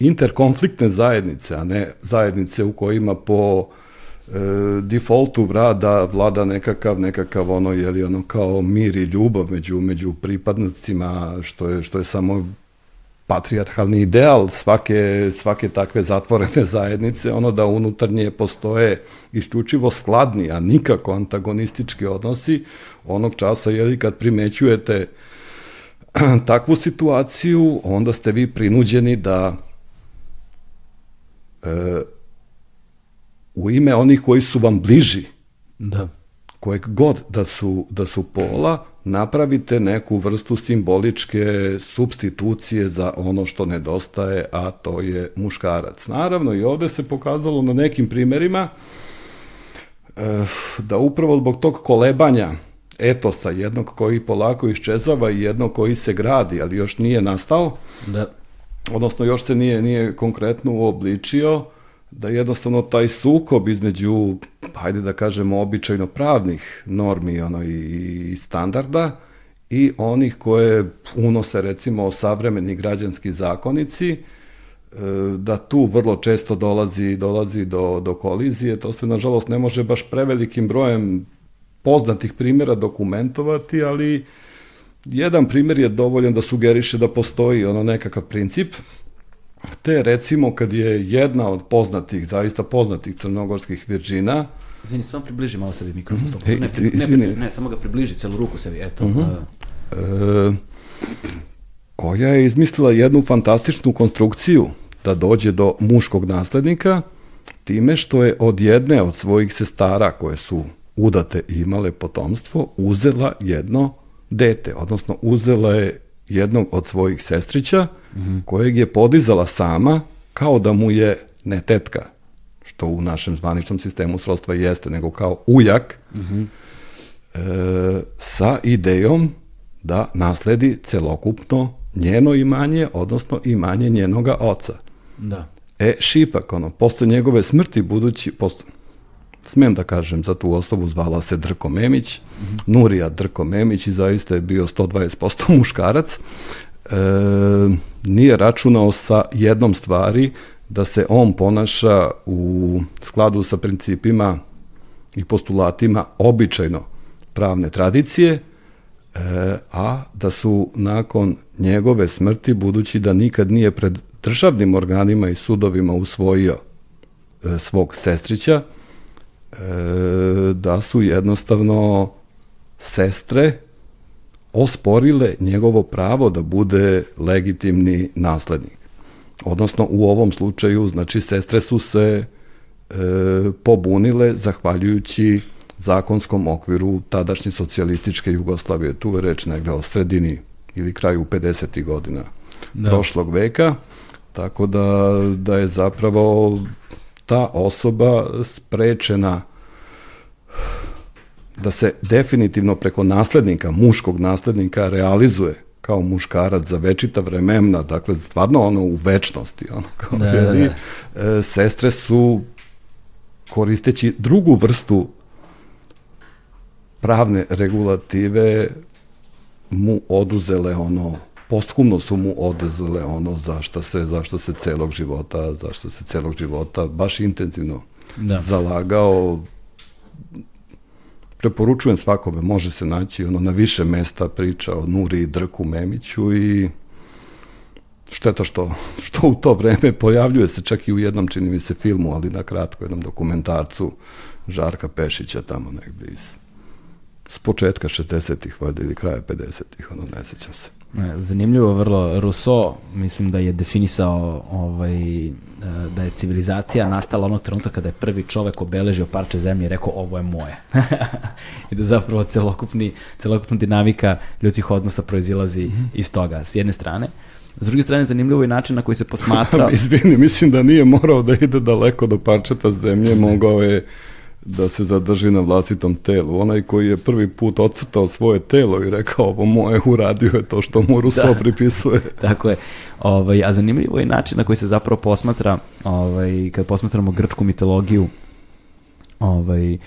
interkonfliktne zajednice, a ne zajednice u kojima po e, defaultu vlada, vlada nekakav, nekakav ono, jeli ono kao mir i ljubav među, među pripadnicima, što je, što je samo patrijarhalni ideal svake, svake takve zatvorene (laughs) zajednice, ono da unutarnje postoje isključivo skladni, a nikako antagonistički odnosi, onog časa, jeli, kad primećujete (clears throat) takvu situaciju, onda ste vi prinuđeni da e, u ime onih koji su vam bliži, da. kojeg god da su, da su pola, napravite neku vrstu simboličke substitucije za ono što nedostaje, a to je muškarac. Naravno, i ovde se pokazalo na nekim primerima e, da upravo zbog tog kolebanja etosa, jednog koji polako iščezava i jednog koji se gradi, ali još nije nastao, da odnosno još se nije, nije konkretno uobličio, da jednostavno taj sukob između, hajde da kažemo, običajno pravnih normi ono, i, i standarda i onih koje unose recimo savremeni građanski zakonici, e, da tu vrlo često dolazi, dolazi do, do kolizije, to se nažalost ne može baš prevelikim brojem poznatih primjera dokumentovati, ali Jedan primjer je dovoljan da sugeriše da postoji ono nekakav princip, te recimo kad je jedna od poznatih, zaista poznatih crnogorskih virđina, Izvini, samo približi malo sebi mikrofon. Mm -hmm. ne, pri, ne, ne, ne, samo ga približi celu ruku sebi, eto. Mm -hmm. e, koja je izmislila jednu fantastičnu konstrukciju da dođe do muškog naslednika, time što je od jedne od svojih sestara koje su udate i imale potomstvo, uzela jedno dete, odnosno uzela je jednog od svojih sestrića, mm kojeg je podizala sama, kao da mu je ne tetka, što u našem zvaničnom sistemu srodstva jeste, nego kao ujak, mm -hmm. e, sa idejom da nasledi celokupno njeno imanje, odnosno imanje njenoga oca. Da. E, Šipak, ono, posle njegove smrti, budući, posle, smem da kažem za tu osobu, zvala se Drko Memić, mm -hmm. Nurija Drko Memić i zaista je bio 120% muškarac. E, nije računao sa jednom stvari da se on ponaša u skladu sa principima i postulatima običajno pravne tradicije, e, a da su nakon njegove smrti, budući da nikad nije pred državnim organima i sudovima usvojio e, svog sestrića, e, da su jednostavno sestre osporile njegovo pravo da bude legitimni naslednik. Odnosno, u ovom slučaju, znači, sestre su se e, pobunile zahvaljujući zakonskom okviru tadašnje socijalističke Jugoslavije. Tu je reč negde o sredini ili kraju 50. godina da. prošlog veka, tako da, da je zapravo ta osoba sprečena da se definitivno preko naslednika, muškog naslednika realizuje kao muškarac za večita vremena, dakle stvarno ono u večnosti, ono kao da, da, da. E, sestre su koristeći drugu vrstu pravne regulative mu oduzele ono posthumno su mu oduzele ono zašto se zašto se celog života zašto se celog života baš intenzivno da. zalagao preporučujem svakome, može se naći ono na više mesta priča o Nuri i Drku Memiću i šteta što, što u to vreme pojavljuje se čak i u jednom, čini mi se, filmu, ali na kratko, jednom dokumentarcu Žarka Pešića tamo negde iz s početka 60-ih, valjda, ili kraja 50-ih, ono, ne sećam se. Zanimljivo vrlo, Rousseau mislim da je definisao ovaj, e, da je civilizacija nastala onog trenutka kada je prvi čovek obeležio parče zemlje i rekao ovo je moje. (laughs) I da zapravo celokupni, celokupna dinamika ljudskih odnosa proizilazi mm -hmm. iz toga, s jedne strane. S druge strane, zanimljivo je način na koji se posmatra... (laughs) Izvini, mislim da nije morao da ide daleko do parčeta zemlje, mogao je da se zadrži na vlastitom telu. Onaj koji je prvi put ocrtao svoje telo i rekao ovo moje uradio je to što mu (laughs) Ruso da. pripisuje. (laughs) Tako je. Ovaj, a zanimljivo je način na koji se zapravo posmatra, ovaj, kad posmatramo grčku mitologiju, ovaj,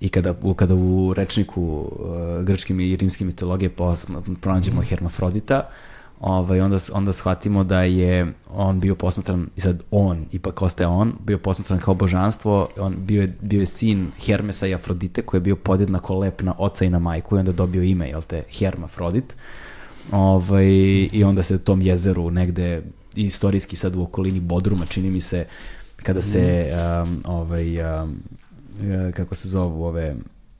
i kada, kada u rečniku uh, grčke i rimske mitologije posma, pronađemo Hermafrodita, uh, ovaj, onda, onda shvatimo da je on bio posmatran, i sad on, ipak ostaje on, bio posmatran kao božanstvo, on bio je, bio je sin Hermesa i Afrodite koji je bio podjednako lep na oca i na majku i onda dobio ime, jel te, Hermafrodit. Ovaj, I onda se tom jezeru negde istorijski sad u okolini Bodruma, čini mi se, kada se um, ovaj, um, kako se zovu ove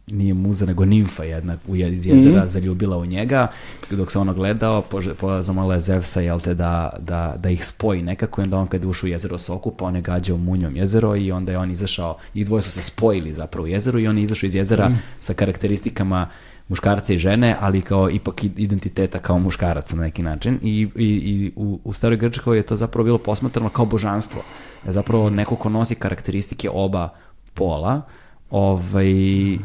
nije muza, nego nimfa jedna iz jezera mm -hmm. zaljubila u njega, dok se ono gledao, po, po, zamala je Zevsa, jel te, da, da, da ih spoji nekako, i onda on kad je ušao u jezero se okupa, on je gađao munjom jezero i onda je on izašao, njih dvoje su se spojili zapravo u jezeru i on je izašao iz jezera mm. sa karakteristikama muškarca i žene, ali kao ipak identiteta kao muškaraca na neki način i, i, i u, u staroj Grčkoj je to zapravo bilo posmatrano kao božanstvo. Je zapravo neko ko nosi karakteristike oba pola, ovaj, uh,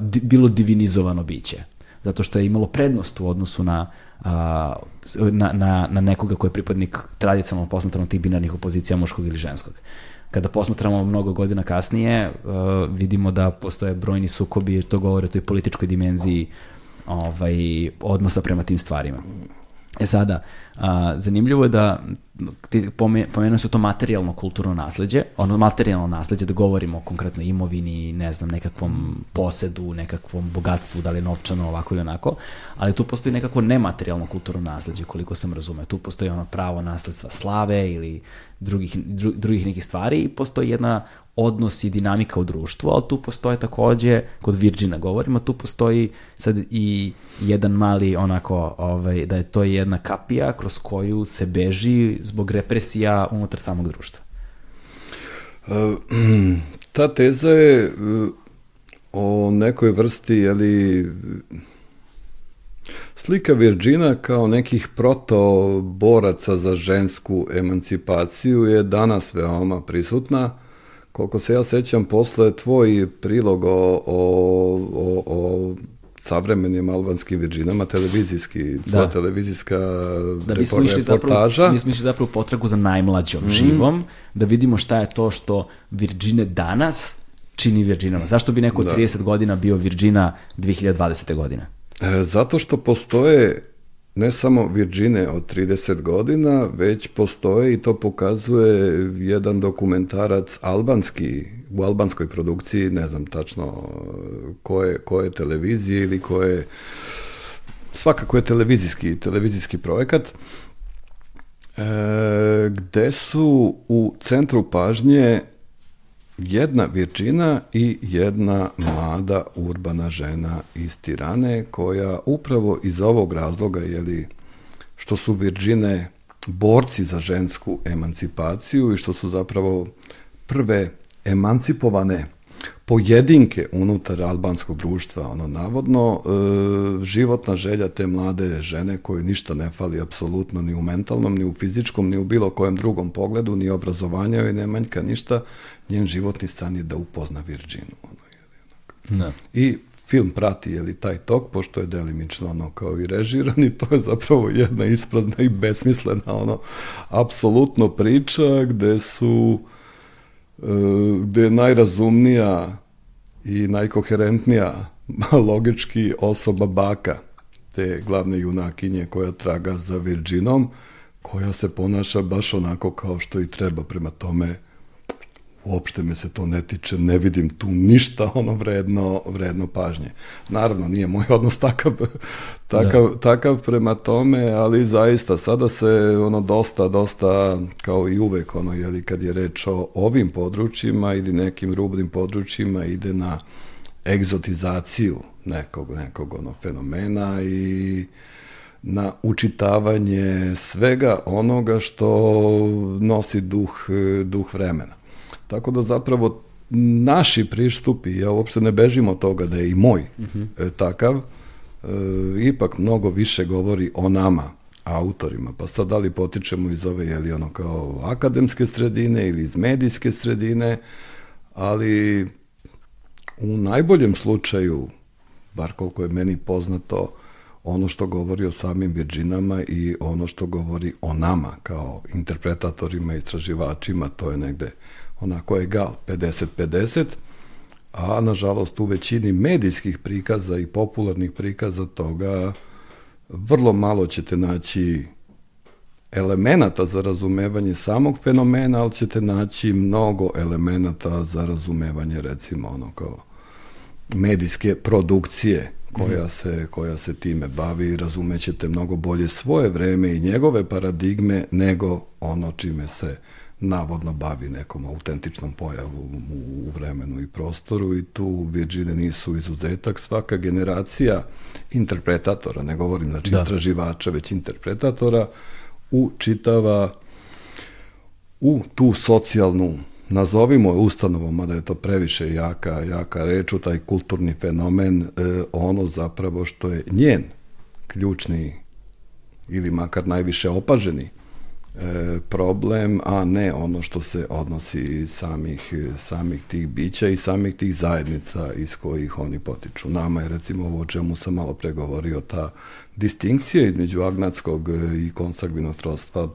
di, bilo divinizovano biće. Zato što je imalo prednost u odnosu na, uh, na, na, na nekoga ko je pripadnik tradicionalno posmatrano tih binarnih opozicija muškog ili ženskog. Kada posmatramo mnogo godina kasnije, uh, vidimo da postoje brojni sukobi, jer to govore o toj političkoj dimenziji ovaj, odnosa prema tim stvarima. E sada, a, zanimljivo je da ti pomenuo su to materijalno kulturno nasledđe, ono materijalno nasledđe da govorimo o konkretno imovini, ne znam, nekakvom posedu, nekakvom bogatstvu, da li novčano, ovako ili onako, ali tu postoji nekako nematerijalno kulturno nasledđe, koliko sam razumeo. Tu postoji ono pravo nasledstva slave ili drugih, dru, drugih nekih stvari i postoji jedna odnos i dinamika u društvu, ali tu postoje takođe, kod Virgina govorimo, tu postoji sad i jedan mali onako, ovaj, da je to jedna kapija kroz koju se beži zbog represija unutar samog društva. Uh, ta teza je uh, o nekoj vrsti, jeli, slika Virgina kao nekih proto-boraca za žensku emancipaciju je danas veoma prisutna koliko se ja sećam, posle tvoj prilog o, o, o, o savremenim albanskim virđinama, televizijski, da. televizijska da, mi smo išli reportaža. Zapravo, mi smo išli zapravo potragu za najmlađom mm. živom, da vidimo šta je to što virđine danas čini Virginama? Zašto bi neko od 30 godina bio Virgina 2020. godine? E, zato što postoje ne samo Virgine od 30 godina, već postoje i to pokazuje jedan dokumentarac albanski, u albanskoj produkciji, ne znam tačno koje, koje televizije ili koje, svakako je televizijski, televizijski projekat, e, gde su u centru pažnje jedna Virđina i jedna mlada urbana žena iz Tirane koja upravo iz ovog razloga, jeli, što su Virđine borci za žensku emancipaciju i što su zapravo prve emancipovane pojedinke unutar albanskog društva, ono navodno e, životna želja te mlade žene koje ništa ne fali apsolutno ni u mentalnom, ni u fizičkom, ni u bilo kojem drugom pogledu, ni obrazovanja i ne manjka ništa, njen životni san je da upozna Virginu. Ono, je, da. I film prati je li taj tok, pošto je delimično ono kao i režiran i to je zapravo jedna isprazna i besmislena ono apsolutno priča gde su gde je najrazumnija i najkoherentnija (laughs) logički osoba baka te glavne junakinje koja traga za Virginom, koja se ponaša baš onako kao što i treba. Prema tome uopšte me se to ne tiče, ne vidim tu ništa (laughs) ono vredno, vredno pažnje. Naravno, nije moj (laughs) odnos takav, takav, da. takav prema tome, ali zaista sada se ono dosta, dosta kao i uvek ono, jeli, kad je reč o ovim područjima ili nekim rubnim područjima ide na egzotizaciju nekog, nekog ono fenomena i na učitavanje svega onoga što nosi duh, duh vremena. Tako da zapravo naši pristupi, ja uopšte ne bežim od toga da je i moj uh mhm. -huh. takav, e, ipak mnogo više govori o nama, autorima. Pa sad da li potičemo iz ove, jeli ono kao akademske sredine ili iz medijske sredine, ali u najboljem slučaju, bar koliko je meni poznato, ono što govori o samim Virginama i ono što govori o nama kao interpretatorima, istraživačima, to je negde onako egal 50-50, a nažalost u većini medijskih prikaza i popularnih prikaza toga vrlo malo ćete naći elemenata za razumevanje samog fenomena, ali ćete naći mnogo elemenata za razumevanje recimo ono kao medijske produkcije koja mhm. se, koja se time bavi i razumećete mnogo bolje svoje vreme i njegove paradigme nego ono čime se navodno bavi nekom autentičnom pojavu u, vremenu i prostoru i tu Virgine nisu izuzetak. Svaka generacija interpretatora, ne govorim znači da. istraživača, već interpretatora, učitava u tu socijalnu nazovimo je ustanovom, mada je to previše jaka, jaka reč, u taj kulturni fenomen, e, ono zapravo što je njen ključni ili makar najviše opaženi problem, a ne ono što se odnosi samih, samih tih bića i samih tih zajednica iz kojih oni potiču. Nama je recimo ovo o čemu sam malo pregovorio, ta distinkcija između agnatskog i konsagvinog srodstva,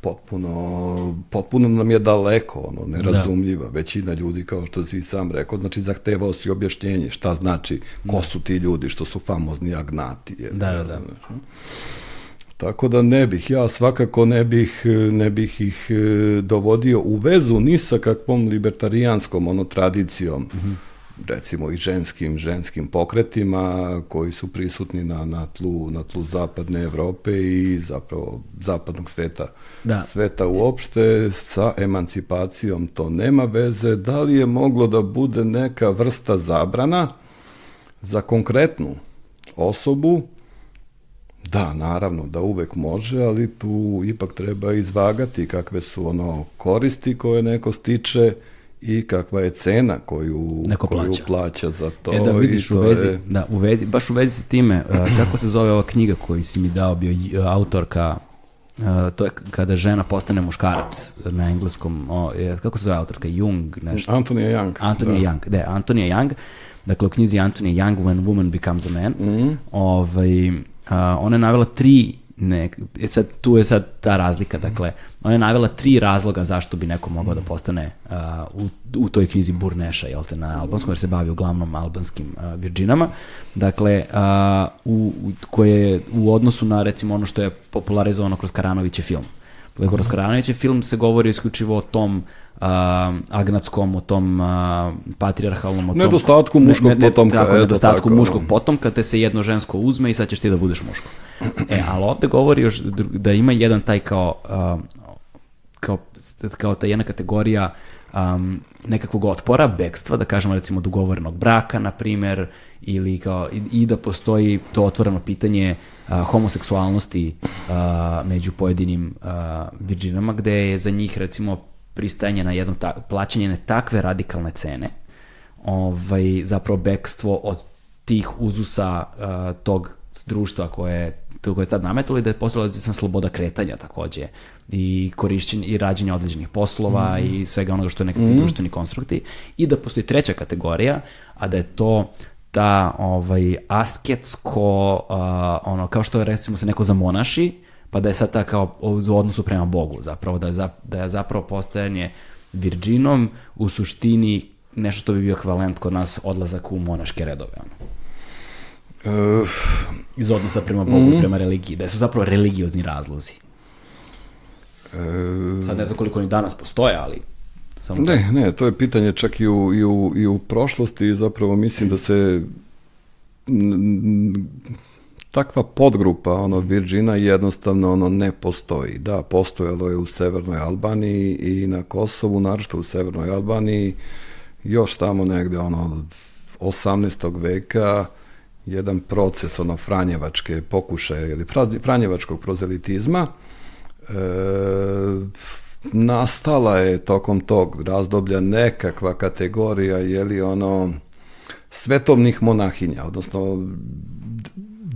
potpuno, potpuno nam je daleko, ono, nerazumljiva. Da. Većina ljudi, kao što si sam rekao, znači zahtevao si objašnjenje šta znači, ko da. su ti ljudi što su famozni agnati. Je, da, da, da. Tako da ne bih, ja svakako ne bih, ne bih ih e, dovodio u vezu ni sa kakvom libertarijanskom ono tradicijom, mm -hmm. recimo i ženskim, ženskim pokretima koji su prisutni na, na, tlu, na tlu zapadne Evrope i zapravo zapadnog sveta, da. sveta uopšte sa emancipacijom to nema veze. Da li je moglo da bude neka vrsta zabrana za konkretnu osobu Da, naravno da uvek može, ali tu ipak treba izvagati kakve su ono koristi koje neko stiče i kakva je cena koju, neko koju plaća. plaća za to. E da vidiš u vezi, je... da, u vezi, baš u vezi sa time, uh, (clears throat) kako se zove ova knjiga koju si mi dao, bio uh, autorka, uh, to je kada žena postane muškarac na engleskom, o, je, kako se zove autorka, Jung, nešto. Antonija Young. Antonija da. Young, da, Antonija Young, dakle u knjizi Antonija Young, When Woman Becomes a Man, mm ovaj, ona je navela tri ne, e sad, tu je sad ta razlika, dakle, ona je navela tri razloga zašto bi neko mogao da postane uh, u, u toj knjizi Burneša, jel te, na albanskom, jer se bavi uglavnom albanskim uh, virđinama, dakle, uh, u, u, koje u odnosu na, recimo, ono što je popularizovano kroz Karanoviće film. Dakle, kroz Karanoviće film se govori isključivo o tom uh, agnatskom, o tom uh, patrijarhalnom, o tom... Nedostatku muškog ne, ne, potomka. Tako, nedostatku muškog potomka, te se jedno žensko uzme i sad ćeš ti da budeš muško. E, ali ovde govori još da ima jedan taj kao, uh, kao, kao ta jedna kategorija um, nekakvog otpora, bekstva, da kažemo recimo dogovorenog braka, na primer, ili kao, i, i da postoji to otvoreno pitanje uh, homoseksualnosti uh, među pojedinim uh, virginama, gde je za njih recimo pristajanje na jedno ta, plaćanje takve radikalne cene, ovaj, zapravo bekstvo od tih uzusa uh, tog društva koje koje je tad nametalo i da je postala sloboda kretanja takođe i korišćenje i rađenje određenih poslova mm. i svega onoga što je nekakvi mm. društveni konstrukti i da postoji treća kategorija, a da je to ta ovaj asketsko uh, ono kao što je recimo se neko zamonaši pa da je sad ta kao u odnosu prema Bogu zapravo da je, za, da je zapravo postajanje virđinom u suštini nešto što bi bio ekvivalent kod nas odlazak u monaške redove ono. Uh, iz odnosa prema Bogu mm. i prema religiji, da su zapravo religiozni razlozi. Uh, Sad ne znam koliko oni danas postoje, ali samo ne, ne, to je pitanje čak i u, i u, i u prošlosti i zapravo mislim da se takva podgrupa ono Virgina jednostavno ono ne postoji. Da, postojalo je u Severnoj Albaniji i na Kosovu, naročito u Severnoj Albaniji, još tamo negde ono 18. veka jedan proces ono franjevačke pokušaje ili franjevačkog prozelitizma e, nastala je tokom tog razdoblja nekakva kategorija je li ono svetovnih monahinja odnosno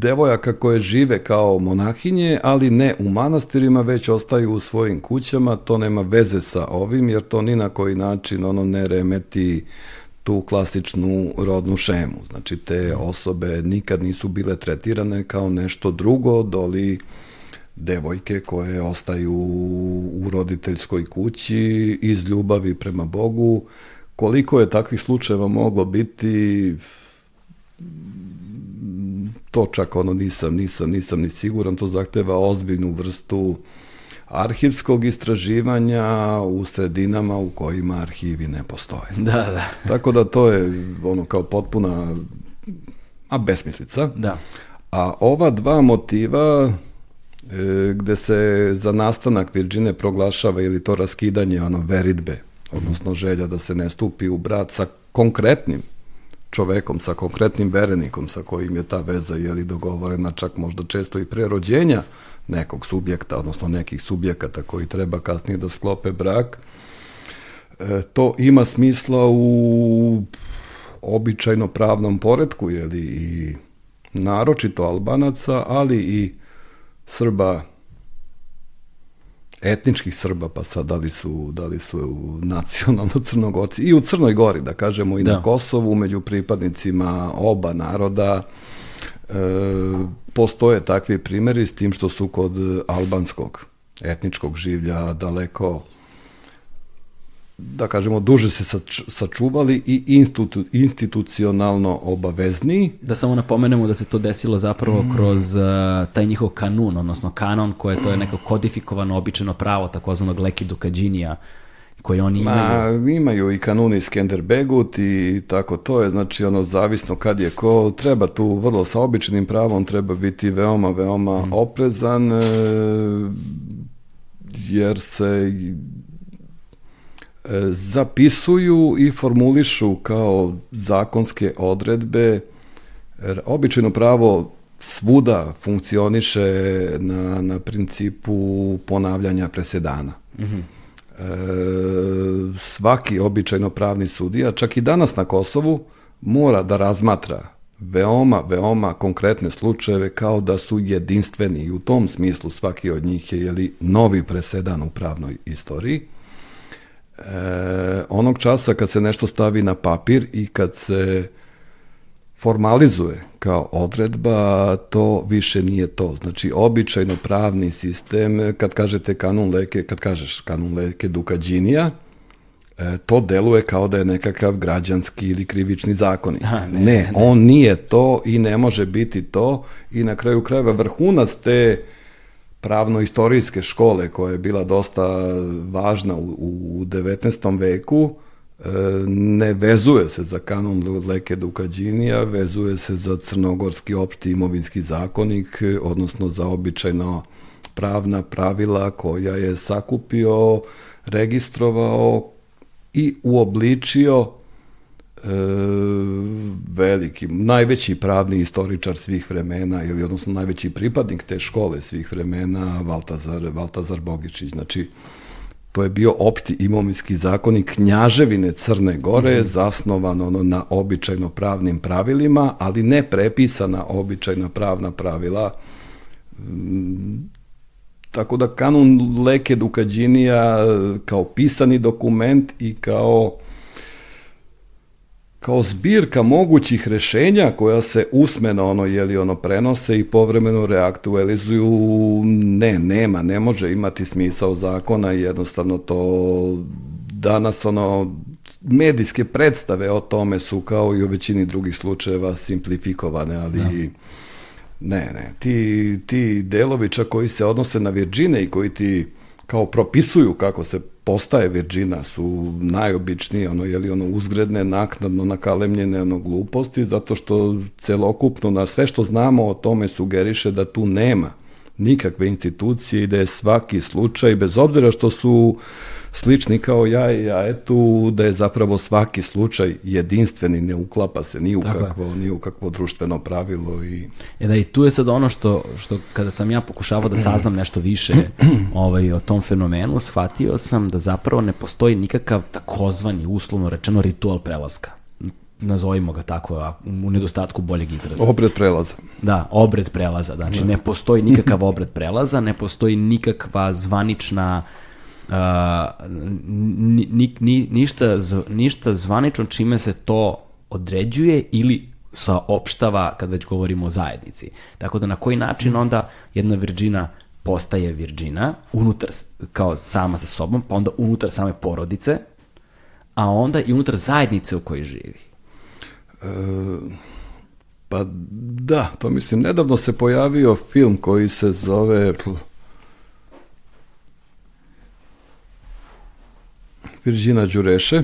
devojaka koje žive kao monahinje, ali ne u manastirima, već ostaju u svojim kućama, to nema veze sa ovim, jer to ni na koji način ono ne remeti tu klasičnu rodnu šemu. Znači, te osobe nikad nisu bile tretirane kao nešto drugo, doli devojke koje ostaju u roditeljskoj kući iz ljubavi prema Bogu. Koliko je takvih slučajeva moglo biti, to čak ono nisam, nisam, nisam ni siguran, to zahteva ozbiljnu vrstu arhivskog istraživanja u sredinama u kojima arhivi ne postoje. (laughs) Da, da. Tako da to je ono kao potpuna a besmislica. Da. A ova dva motiva gde se za nastanak Virđine proglašava ili to raskidanje ono veritbe, odnosno želja da se ne stupi u brat sa konkretnim čovekom, sa konkretnim verenikom sa kojim je ta veza jeli dogovorena čak možda često i pre rođenja, nekog subjekta, odnosno nekih subjekata koji treba kasnije da sklope brak, e, to ima smisla u običajno pravnom poredku, jeli, i naročito Albanaca, ali i Srba etničkih Srba, pa sad da li su, da li su nacionalno (laughs) crnogorci, i u Crnoj Gori, da kažemo, i da. na Kosovu, među pripadnicima oba naroda, e, postoje takvi primjeri s tim što su kod albanskog etničkog življa daleko da kažemo, duže se sačuvali i institu, institucionalno obavezni. Da samo napomenemo da se to desilo zapravo mm. kroz uh, taj njihov kanun, odnosno kanon, koje to je neko kodifikovano običajno pravo takozvanog Leki Dukađinija, koje oni imaju? Ma, imaju i kanuni Skenderbegut i tako to je, znači ono zavisno kad je ko, treba tu vrlo sa običnim pravom treba biti veoma, veoma mm. oprezan e, jer se zapisuju i formulišu kao zakonske odredbe običajno pravo svuda funkcioniše na, na principu ponavljanja presedana. Mm -hmm svaki običajno pravni sudija, čak i danas na Kosovu, mora da razmatra veoma, veoma konkretne slučajeve kao da su jedinstveni i u tom smislu svaki od njih je jeli, novi presedan u pravnoj istoriji. E, onog časa kad se nešto stavi na papir i kad se formalizuje kao odredba, to više nije to. Znači, običajno pravni sistem, kad kažete kanun leke, kad kažeš kanun leke Dukađinija, e, to deluje kao da je nekakav građanski ili krivični zakonik. ne, ne, ne, on nije to i ne može biti to i na kraju krajeva vrhunac te pravno-istorijske škole koja je bila dosta važna u, u 19. veku, ne vezuje se za kanon Leke Dukađinija, vezuje se za crnogorski opšti imovinski zakonik, odnosno za običajno pravna pravila koja je sakupio, registrovao i uobličio e, veliki, najveći pravni istoričar svih vremena ili odnosno najveći pripadnik te škole svih vremena Valtazar, Valtazar Bogičić. Znači, To je bio opšti imovinski zakonik Knjaževine Crne Gore, mm -hmm. zasnovan ono na običajno pravnim pravilima, ali ne prepisana običajna pravna pravila. Mm, tako da kanun Leke Dukađinija kao pisani dokument i kao kao zbirka mogućih rešenja koja se usmeno ono jeli ono prenose i povremeno reaktualizuju ne nema ne može imati smisao zakona i jednostavno to danas ono medijske predstave o tome su kao i u većini drugih slučajeva simplifikovane ali da. ne ne ti ti delovića koji se odnose na Virđine i koji ti kao propisuju kako se postaje Virđina su najobičnije, ono, je li ono uzgredne, naknadno nakalemljene ono, gluposti, zato što celokupno na sve što znamo o tome sugeriše da tu nema nikakve institucije i da je svaki slučaj, bez obzira što su slični kao ja i ja etu, da je zapravo svaki slučaj jedinstveni, ne uklapa se ni u, Tako kakvo, je. ni u kakvo društveno pravilo. I... E da i tu je sad ono što, što kada sam ja pokušavao da saznam nešto više (clears throat) ovaj, o tom fenomenu, shvatio sam da zapravo ne postoji nikakav takozvani, uslovno rečeno, ritual prelaska nazovimo ga tako, u nedostatku boljeg izraza. Obred prelaza. Da, obred prelaza. Znači, da. ne postoji nikakav obred prelaza, ne postoji nikakva zvanična ni, ni, ništa, ništa zvanično čime se to određuje ili saopštava kad već govorimo o zajednici. Tako da na koji način onda jedna virđina postaje virđina unutar, kao sama sa sobom, pa onda unutar same porodice, a onda i unutar zajednice u kojoj živi. E, pa da, to mislim, nedavno se pojavio film koji se zove Viržina Đureše.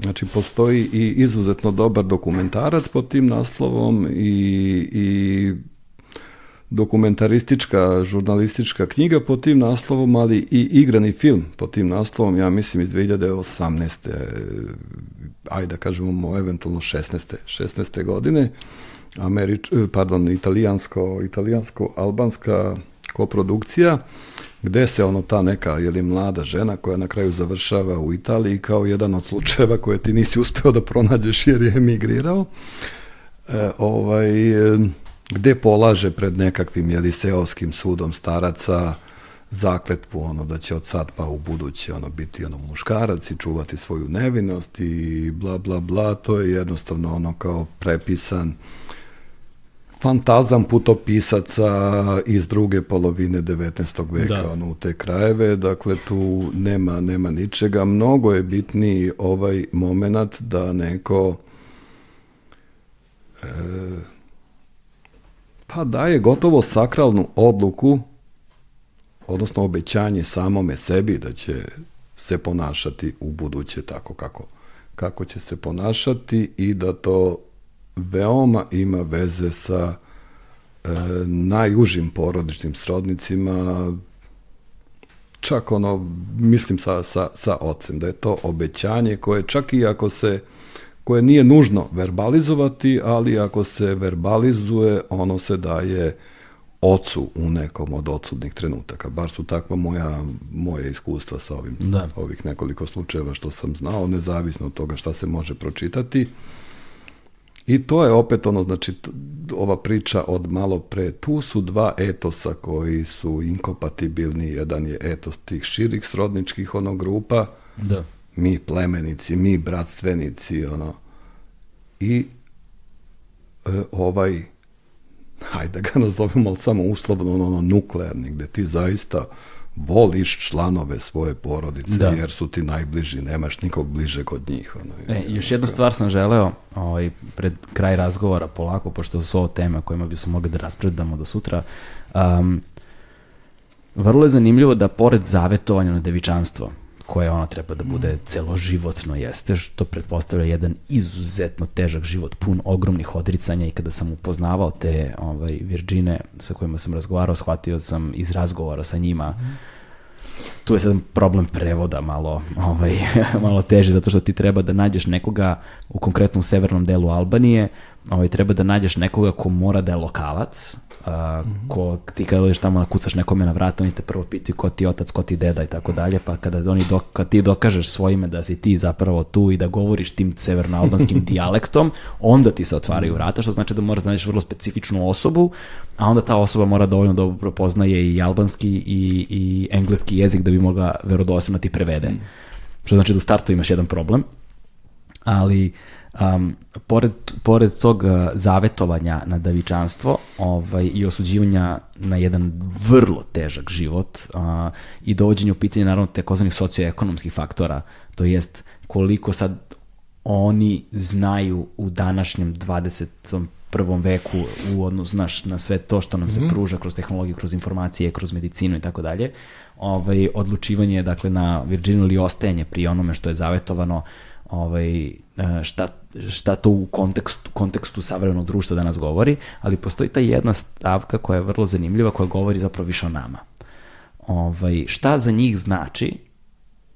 Znači, postoji i izuzetno dobar dokumentarac pod tim naslovom i, i dokumentaristička, žurnalistička knjiga pod tim naslovom, ali i igrani film pod tim naslovom, ja mislim iz 2018. ajde da kažemo eventualno 16. 16. godine, Američ, pardon, italijansko, italijansko-albanska koprodukcija, gde se ono ta neka ili mlada žena koja na kraju završava u Italiji kao jedan od slučajeva koje ti nisi uspeo da pronađeš jer je emigrirao e, ovaj, gde polaže pred nekakvim jeli, seoskim sudom staraca zakletvu ono da će od sad pa u buduće ono biti ono muškarac i čuvati svoju nevinost i bla bla bla. To je jednostavno ono kao prepisan fantazam putopisaca iz druge polovine 19. veka da. ono, u te krajeve, dakle tu nema, nema ničega. Mnogo je bitniji ovaj moment da neko e, pa daje gotovo sakralnu odluku odnosno obećanje samome sebi da će se ponašati u buduće tako kako, kako će se ponašati i da to veoma ima veze sa e, najužim porodičnim srodnicima, čak ono, mislim sa, sa, sa ocem, da je to obećanje koje čak i ako se, koje nije nužno verbalizovati, ali ako se verbalizuje, ono se daje ocu u nekom od odsudnih trenutaka. Bar su takva moja, moje iskustva sa ovim, da. ovih nekoliko slučajeva što sam znao, nezavisno od toga šta se može pročitati. I to je opet ono, znači, ova priča od malo pre. Tu su dva etosa koji su inkompatibilni. Jedan je etos tih širih srodničkih ono grupa. Da. Mi plemenici, mi bratstvenici, ono. I e, ovaj hajde ga (laughs) nazovemo, ali samo uslovno ono, nuklearni, gde ti zaista voliš članove svoje porodice, da. jer su ti najbliži, nemaš nikog bliže kod njih. Ono, e, još jednu stvar sam želeo, ovaj, pred kraj razgovora polako, pošto su ovo teme kojima bi se mogli da raspredamo do sutra, um, vrlo je zanimljivo da pored zavetovanja na devičanstvo, koje ona treba da bude celoživotno jeste, što pretpostavlja jedan izuzetno težak život, pun ogromnih odricanja i kada sam upoznavao te ovaj, Virgine sa kojima sam razgovarao, shvatio sam iz razgovora sa njima tu je sad problem prevoda malo, ovaj, (laughs) malo teži, zato što ti treba da nađeš nekoga, u konkretnom severnom delu Albanije, ovaj, treba da nađeš nekoga ko mora da je lokalac, Uh, ko, ti kada dođeš tamo kucaš nekome na vrata, oni te prvo pitaju ko ti otac, ko ti deda i tako dalje, pa kada oni do, kad ti dokažeš svojime da si ti zapravo tu i da govoriš tim severnoalbanskim (laughs) dijalektom, onda ti se otvaraju vrata, što znači da moraš da nađeš vrlo specifičnu osobu, a onda ta osoba mora dovoljno dobro poznaje i albanski i, i engleski jezik da bi mogla verodostojno da ti prevede. Što znači da u startu imaš jedan problem, ali um, pored, pored tog uh, zavetovanja na davičanstvo ovaj, i osuđivanja na jedan vrlo težak život uh, i dovođenje u pitanje naravno takozvanih socioekonomskih faktora, to jest koliko sad oni znaju u današnjem 21. veku u odnosu znaš, na sve to što nam se mm. pruža kroz tehnologiju, kroz informacije, kroz medicinu i tako dalje. Ovaj, odlučivanje dakle, na Virginiju ili ostajanje pri onome što je zavetovano ovaj, E, šta, šta to u kontekstu, kontekstu savremenog društva danas govori, ali postoji ta jedna stavka koja je vrlo zanimljiva, koja govori zapravo više o nama. Ovaj, šta za njih znači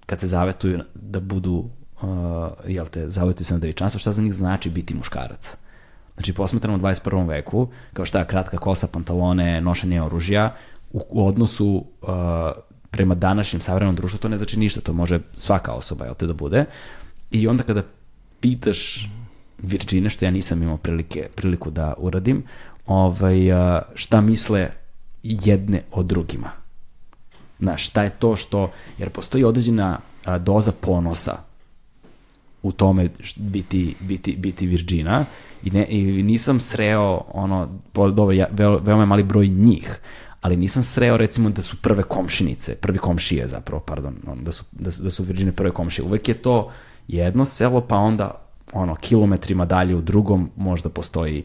kad se zavetuju da budu, uh, jel te, zavetuju se na devičanstvo, šta za njih znači biti muškarac? Znači, posmetramo u 21. veku, kao šta, kratka kosa, pantalone, nošenje oružja, u, u odnosu uh, prema današnjem savremenom društvu to ne znači ništa, to može svaka osoba, jel te, da bude. I onda kada pitaš Virgine, što ja nisam imao prilike, priliku da uradim, ovaj, šta misle jedne o drugima. Znaš, šta je to što, jer postoji određena doza ponosa u tome biti, biti, biti Virgina i, ne, i nisam sreo ono, dobro, ja, veoma mali broj njih, ali nisam sreo recimo da su prve komšinice, prvi komšije zapravo, pardon, da su, da su, da su Virgine prve komšije. Uvek je to jedno selo, pa onda ono, kilometrima dalje u drugom možda postoji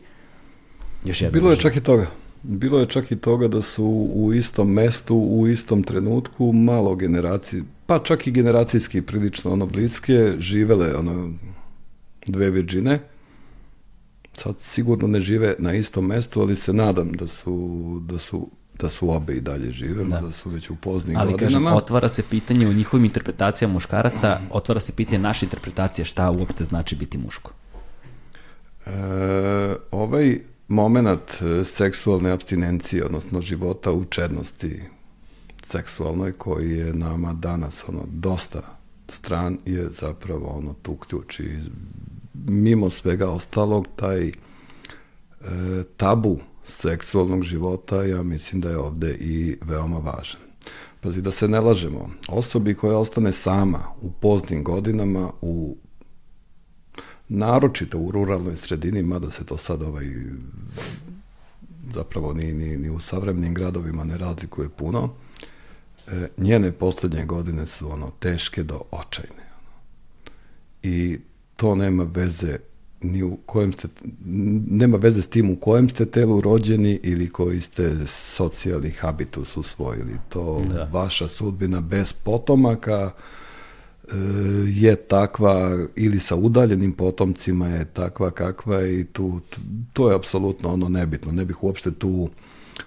još jedno. Bilo je čak i toga. Bilo je čak i toga da su u istom mestu, u istom trenutku malo generacije, pa čak i generacijski prilično ono bliske, živele ono dve Virgine. Sad sigurno ne žive na istom mestu, ali se nadam da su, da su da su obe i dalje žive, da. da su već u poznim Ali, godinama. Ali kažem, otvara se pitanje u njihovim interpretacijama muškaraca, otvara se pitanje naše interpretacije šta uopšte znači biti muško. E, ovaj moment e, seksualne abstinencije, odnosno života u čednosti seksualnoj koji je nama danas ono dosta stran je zapravo ono tu ključ i mimo svega ostalog taj e, tabu seksualnog života, ja mislim da je ovde i veoma važan. Pazi, da se ne lažemo, osobi koja ostane sama u poznim godinama, u naročito u ruralnoj sredini, mada se to sad ovaj, zapravo ni, ni, ni u savremenim gradovima ne razlikuje puno, e, njene poslednje godine su ono teške do očajne. Ono. I to nema veze ni u kojem ste, nema veze s tim u kojem ste telu rođeni ili koji ste socijalni habitus usvojili. To da. vaša sudbina bez potomaka e, je takva ili sa udaljenim potomcima je takva kakva i tu, to je apsolutno ono nebitno. Ne bih uopšte tu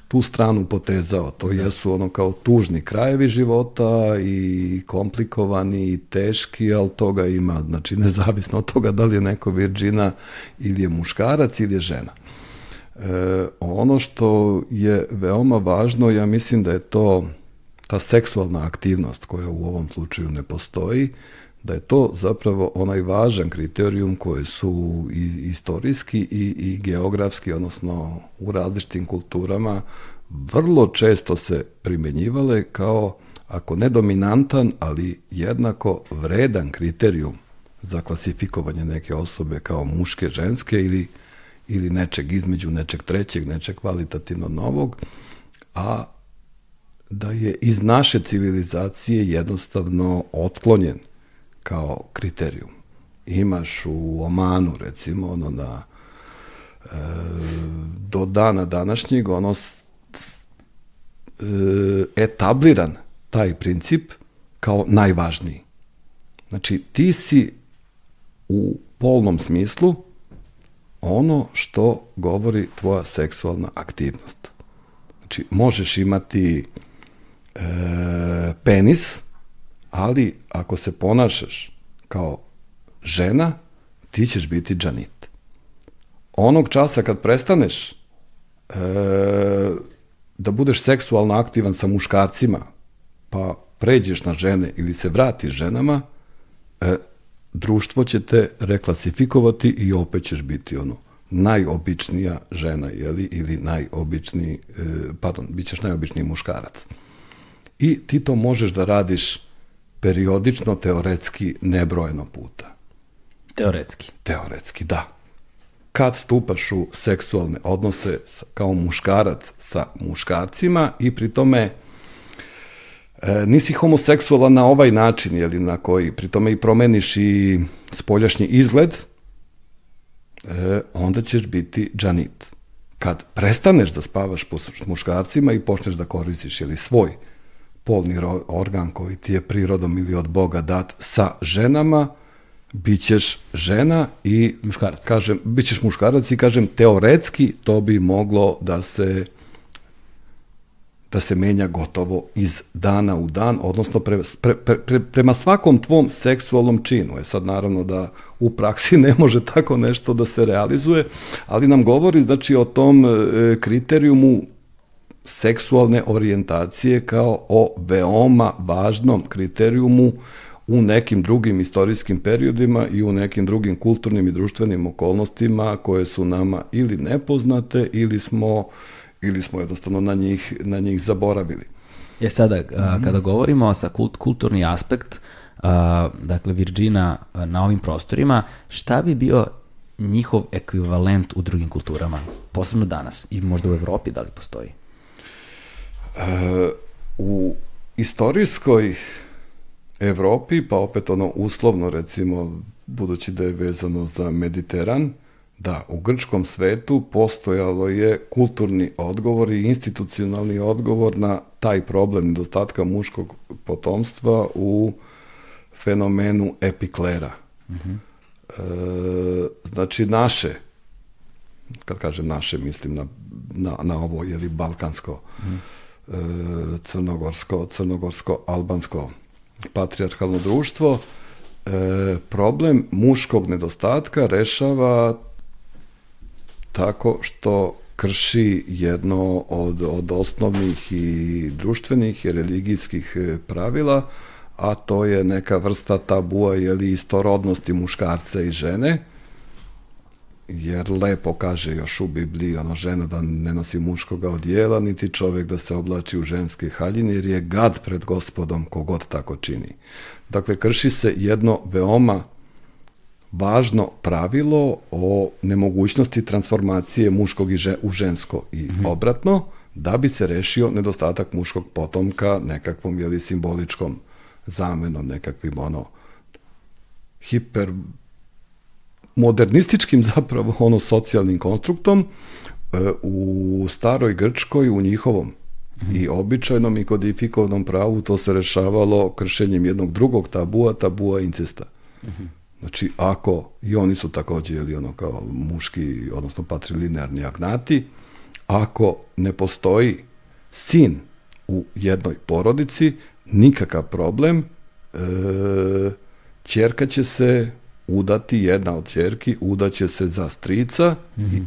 tu stranu potezao. To da. jesu ono kao tužni krajevi života i komplikovani i teški, ali toga ima, znači nezavisno od toga da li je neko virđina ili je muškarac ili je žena. E, ono što je veoma važno, ja mislim da je to ta seksualna aktivnost koja u ovom slučaju ne postoji, da je to zapravo onaj važan kriterijum koji su i istorijski i, i geografski, odnosno u različitim kulturama, vrlo često se primenjivale kao, ako ne dominantan, ali jednako vredan kriterijum za klasifikovanje neke osobe kao muške, ženske ili, ili nečeg između nečeg trećeg, nečeg kvalitativno novog, a da je iz naše civilizacije jednostavno otklonjen kao kriterijum. Imaš u Omanu, recimo, ono da e, do dana današnjeg ono e, etabliran taj princip kao najvažniji. Znači, ti si u polnom smislu ono što govori tvoja seksualna aktivnost. Znači, možeš imati e, penis, ali ako se ponašaš kao žena, ti ćeš biti džanit. Onog časa kad prestaneš e, da budeš seksualno aktivan sa muškarcima, pa pređeš na žene ili se vratiš ženama, e, društvo će te reklasifikovati i opet ćeš biti ono najobičnija žena, jeli, ili najobičniji, e, pardon, bit ćeš najobičniji muškarac. I ti to možeš da radiš periodično, teoretski, nebrojeno puta. Teoretski? Teoretski, da. Kad stupaš u seksualne odnose kao muškarac sa muškarcima i pri tome e, nisi homoseksualan na ovaj način, jeli, na koji pri tome i promeniš i spoljašnji izgled, e, onda ćeš biti džanit. Kad prestaneš da spavaš s muškarcima i počneš da koristiš jeli, svoj polni organ koji ti je prirodom ili od Boga dat sa ženama, bit ćeš žena i muškarac. Kažem, bit ćeš muškarac i kažem teoretski to bi moglo da se da se menja gotovo iz dana u dan, odnosno pre, pre, pre, prema svakom tvom seksualnom činu. Je sad naravno da u praksi (laughs) ne može tako nešto da se realizuje, ali nam govori znači o tom e, kriterijumu seksualne orijentacije kao o veoma važnom kriterijumu u nekim drugim istorijskim periodima i u nekim drugim kulturnim i društvenim okolnostima koje su nama ili nepoznate ili smo ili smo jednostavno na njih, na njih zaboravili. Je sada, a, kada govorimo sa kult, kulturni aspekt, a, dakle Virgina na ovim prostorima, šta bi bio njihov ekvivalent u drugim kulturama, posebno danas i možda u Evropi da li postoji? U istorijskoj Evropi, pa opet ono uslovno recimo, budući da je vezano za Mediteran, da, u grčkom svetu postojalo je kulturni odgovor i institucionalni odgovor na taj problem nedostatka muškog potomstva u fenomenu epiklera. Uh -huh. e, znači naše, kad kažem naše, mislim na, na, na ovo, jeli, balkansko, uh -huh E, crnogorsko, crnogorsko-albansko patrijarhalno društvo, e, problem muškog nedostatka rešava tako što krši jedno od, od osnovnih i društvenih i religijskih e, pravila, a to je neka vrsta tabua ili istorodnosti muškarca i žene, jer lepo kaže još u Bibliji ono žena da ne nosi muškoga odjela, niti čovjek da se oblači u ženske haljine, jer je gad pred gospodom kogod tako čini. Dakle, krši se jedno veoma važno pravilo o nemogućnosti transformacije muškog i žen, u žensko i mm -hmm. obratno, da bi se rešio nedostatak muškog potomka nekakvom jeli simboličkom zamenom, nekakvim ono hiper modernističkim zapravo ono socijalnim konstruktom e, u staroj Grčkoj u njihovom -hmm. i običajnom i kodifikovanom pravu to se rešavalo kršenjem jednog drugog tabua, tabua incesta. -hmm. Znači, ako, i oni su takođe, ili ono kao muški, odnosno patrilinearni agnati, ako ne postoji sin u jednoj porodici, nikakav problem, e, čerka će se udati jedna od čerki, udaće se za strica mm -hmm.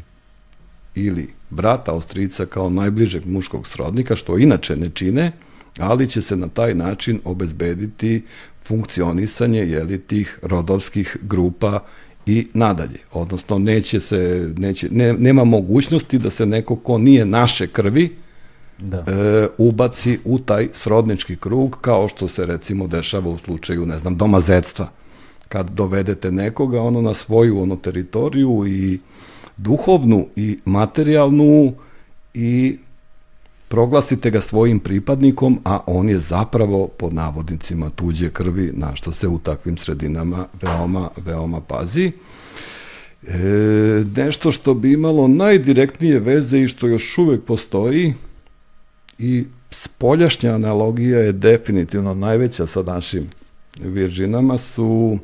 ili brata od strica kao najbližeg muškog srodnika, što inače ne čine, ali će se na taj način obezbediti funkcionisanje jeli, tih rodovskih grupa i nadalje. Odnosno, neće se, neće, ne, nema mogućnosti da se neko ko nije naše krvi da. e, ubaci u taj srodnički krug, kao što se recimo dešava u slučaju, ne znam, domazedstva kad dovedete nekoga ono na svoju ono teritoriju i duhovnu i materijalnu i proglasite ga svojim pripadnikom, a on je zapravo pod navodnicima tuđe krvi, na što se u takvim sredinama veoma, veoma pazi. E, nešto što bi imalo najdirektnije veze i što još uvek postoji i spoljašnja analogija je definitivno najveća sa našim viržinama su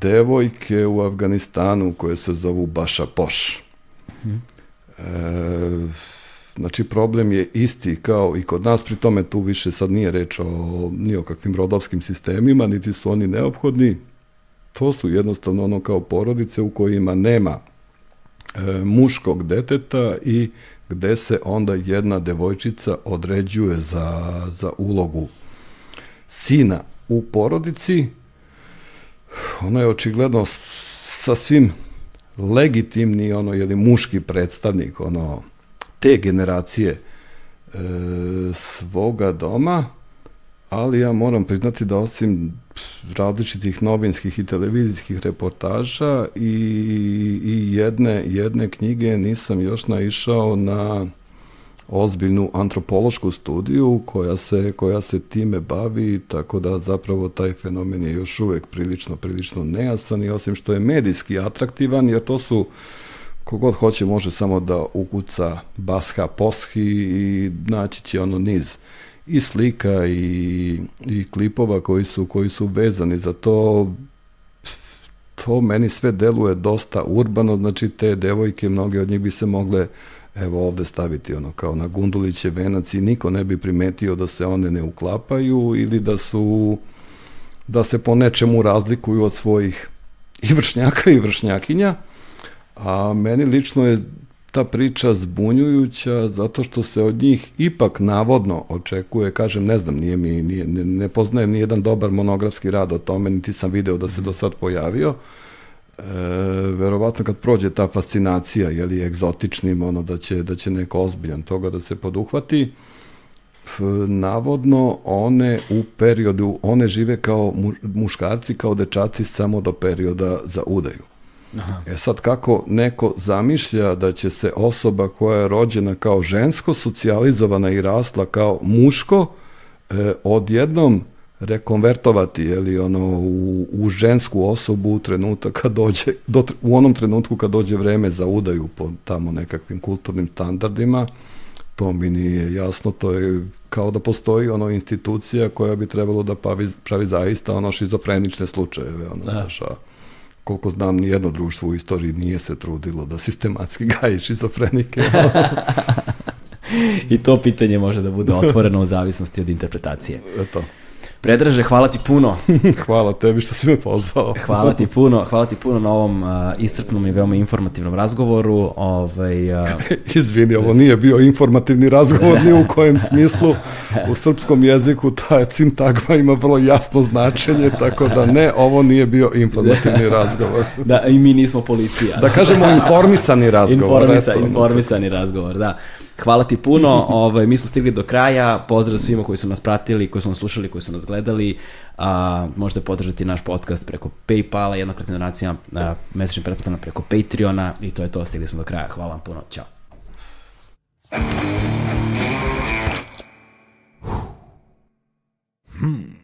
devojke u Afganistanu koje se zovu Baša Poš. Mm e, znači problem je isti kao i kod nas, pri tome tu više sad nije reč o ni o kakvim rodovskim sistemima, niti su oni neophodni, to su jednostavno ono kao porodice u kojima nema e, muškog deteta i gde se onda jedna devojčica određuje za, za ulogu sina u porodici, ona je očigledno sasvim legitimni ono je muški predstavnik ono te generacije e, svoga doma ali ja moram priznati da osim različitih novinskih i televizijskih reportaža i, i jedne, jedne knjige nisam još naišao na ozbiljnu antropološku studiju koja se, koja se time bavi, tako da zapravo taj fenomen je još uvek prilično, prilično nejasan i osim što je medijski atraktivan, jer to su kogod hoće može samo da ukuca Basha Poshi i naći će ono niz i slika i, i klipova koji su, koji su vezani za to. To meni sve deluje dosta urbano, znači te devojke, mnoge od njih bi se mogle evo ovde staviti ono kao na gunduliće venac i niko ne bi primetio da se one ne uklapaju ili da su da se po nečemu razlikuju od svojih i vršnjaka i vršnjakinja a meni lično je ta priča zbunjujuća zato što se od njih ipak navodno očekuje, kažem, ne znam, nije mi, nije, ne, ne poznajem ni jedan dobar monografski rad o tome, niti sam video da se do sad pojavio. E, verovatno kad prođe ta fascinacija, je li egzotičnim, ono da će, da će neko ozbiljan toga da se poduhvati, navodno one u periodu, one žive kao muškarci, kao dečaci samo do perioda za udaju. Aha. E sad kako neko zamišlja da će se osoba koja je rođena kao žensko, socijalizovana i rasla kao muško, e, odjednom rekonvertovati li ono u, u žensku osobu u trenutak kad dođe do, u onom trenutku kad dođe vreme za udaju po tamo nekakvim kulturnim standardima to mi nije jasno to je kao da postoji ono institucija koja bi trebalo da pravi, pravi zaista ono šizofrenične slučajeve ono da. Naša, koliko znam, nijedno društvo u istoriji nije se trudilo da sistematski (laughs) gaji šizofrenike. (laughs) I to pitanje može da bude otvoreno u zavisnosti od interpretacije. Eto. Predraže, hvala ti puno. (laughs) hvala tebi što si me pozvao. (laughs) hvala ti puno, hvala ti puno na ovom uh, iscrpnom i veoma informativnom razgovoru. Ovaj, uh, (laughs) Izvini, ovo nije bio informativni razgovor ni u kojem smislu. U srpskom jeziku ta sintagma ima vrlo jasno značenje, tako da ne, ovo nije bio informativni razgovor. da, i mi nismo policija. da kažemo informisani razgovor. Informisa, informisani razgovor, da. Hvala ti puno, (laughs) ovaj, mi smo stigli do kraja, pozdrav svima koji su nas pratili, koji su nas slušali, koji su nas gledali, a, možete podržati naš podcast preko Paypala, jednokratna donacija mesečnim pretplatama preko Patreona i to je to, stigli smo do kraja, hvala vam puno, ćao. Hmm.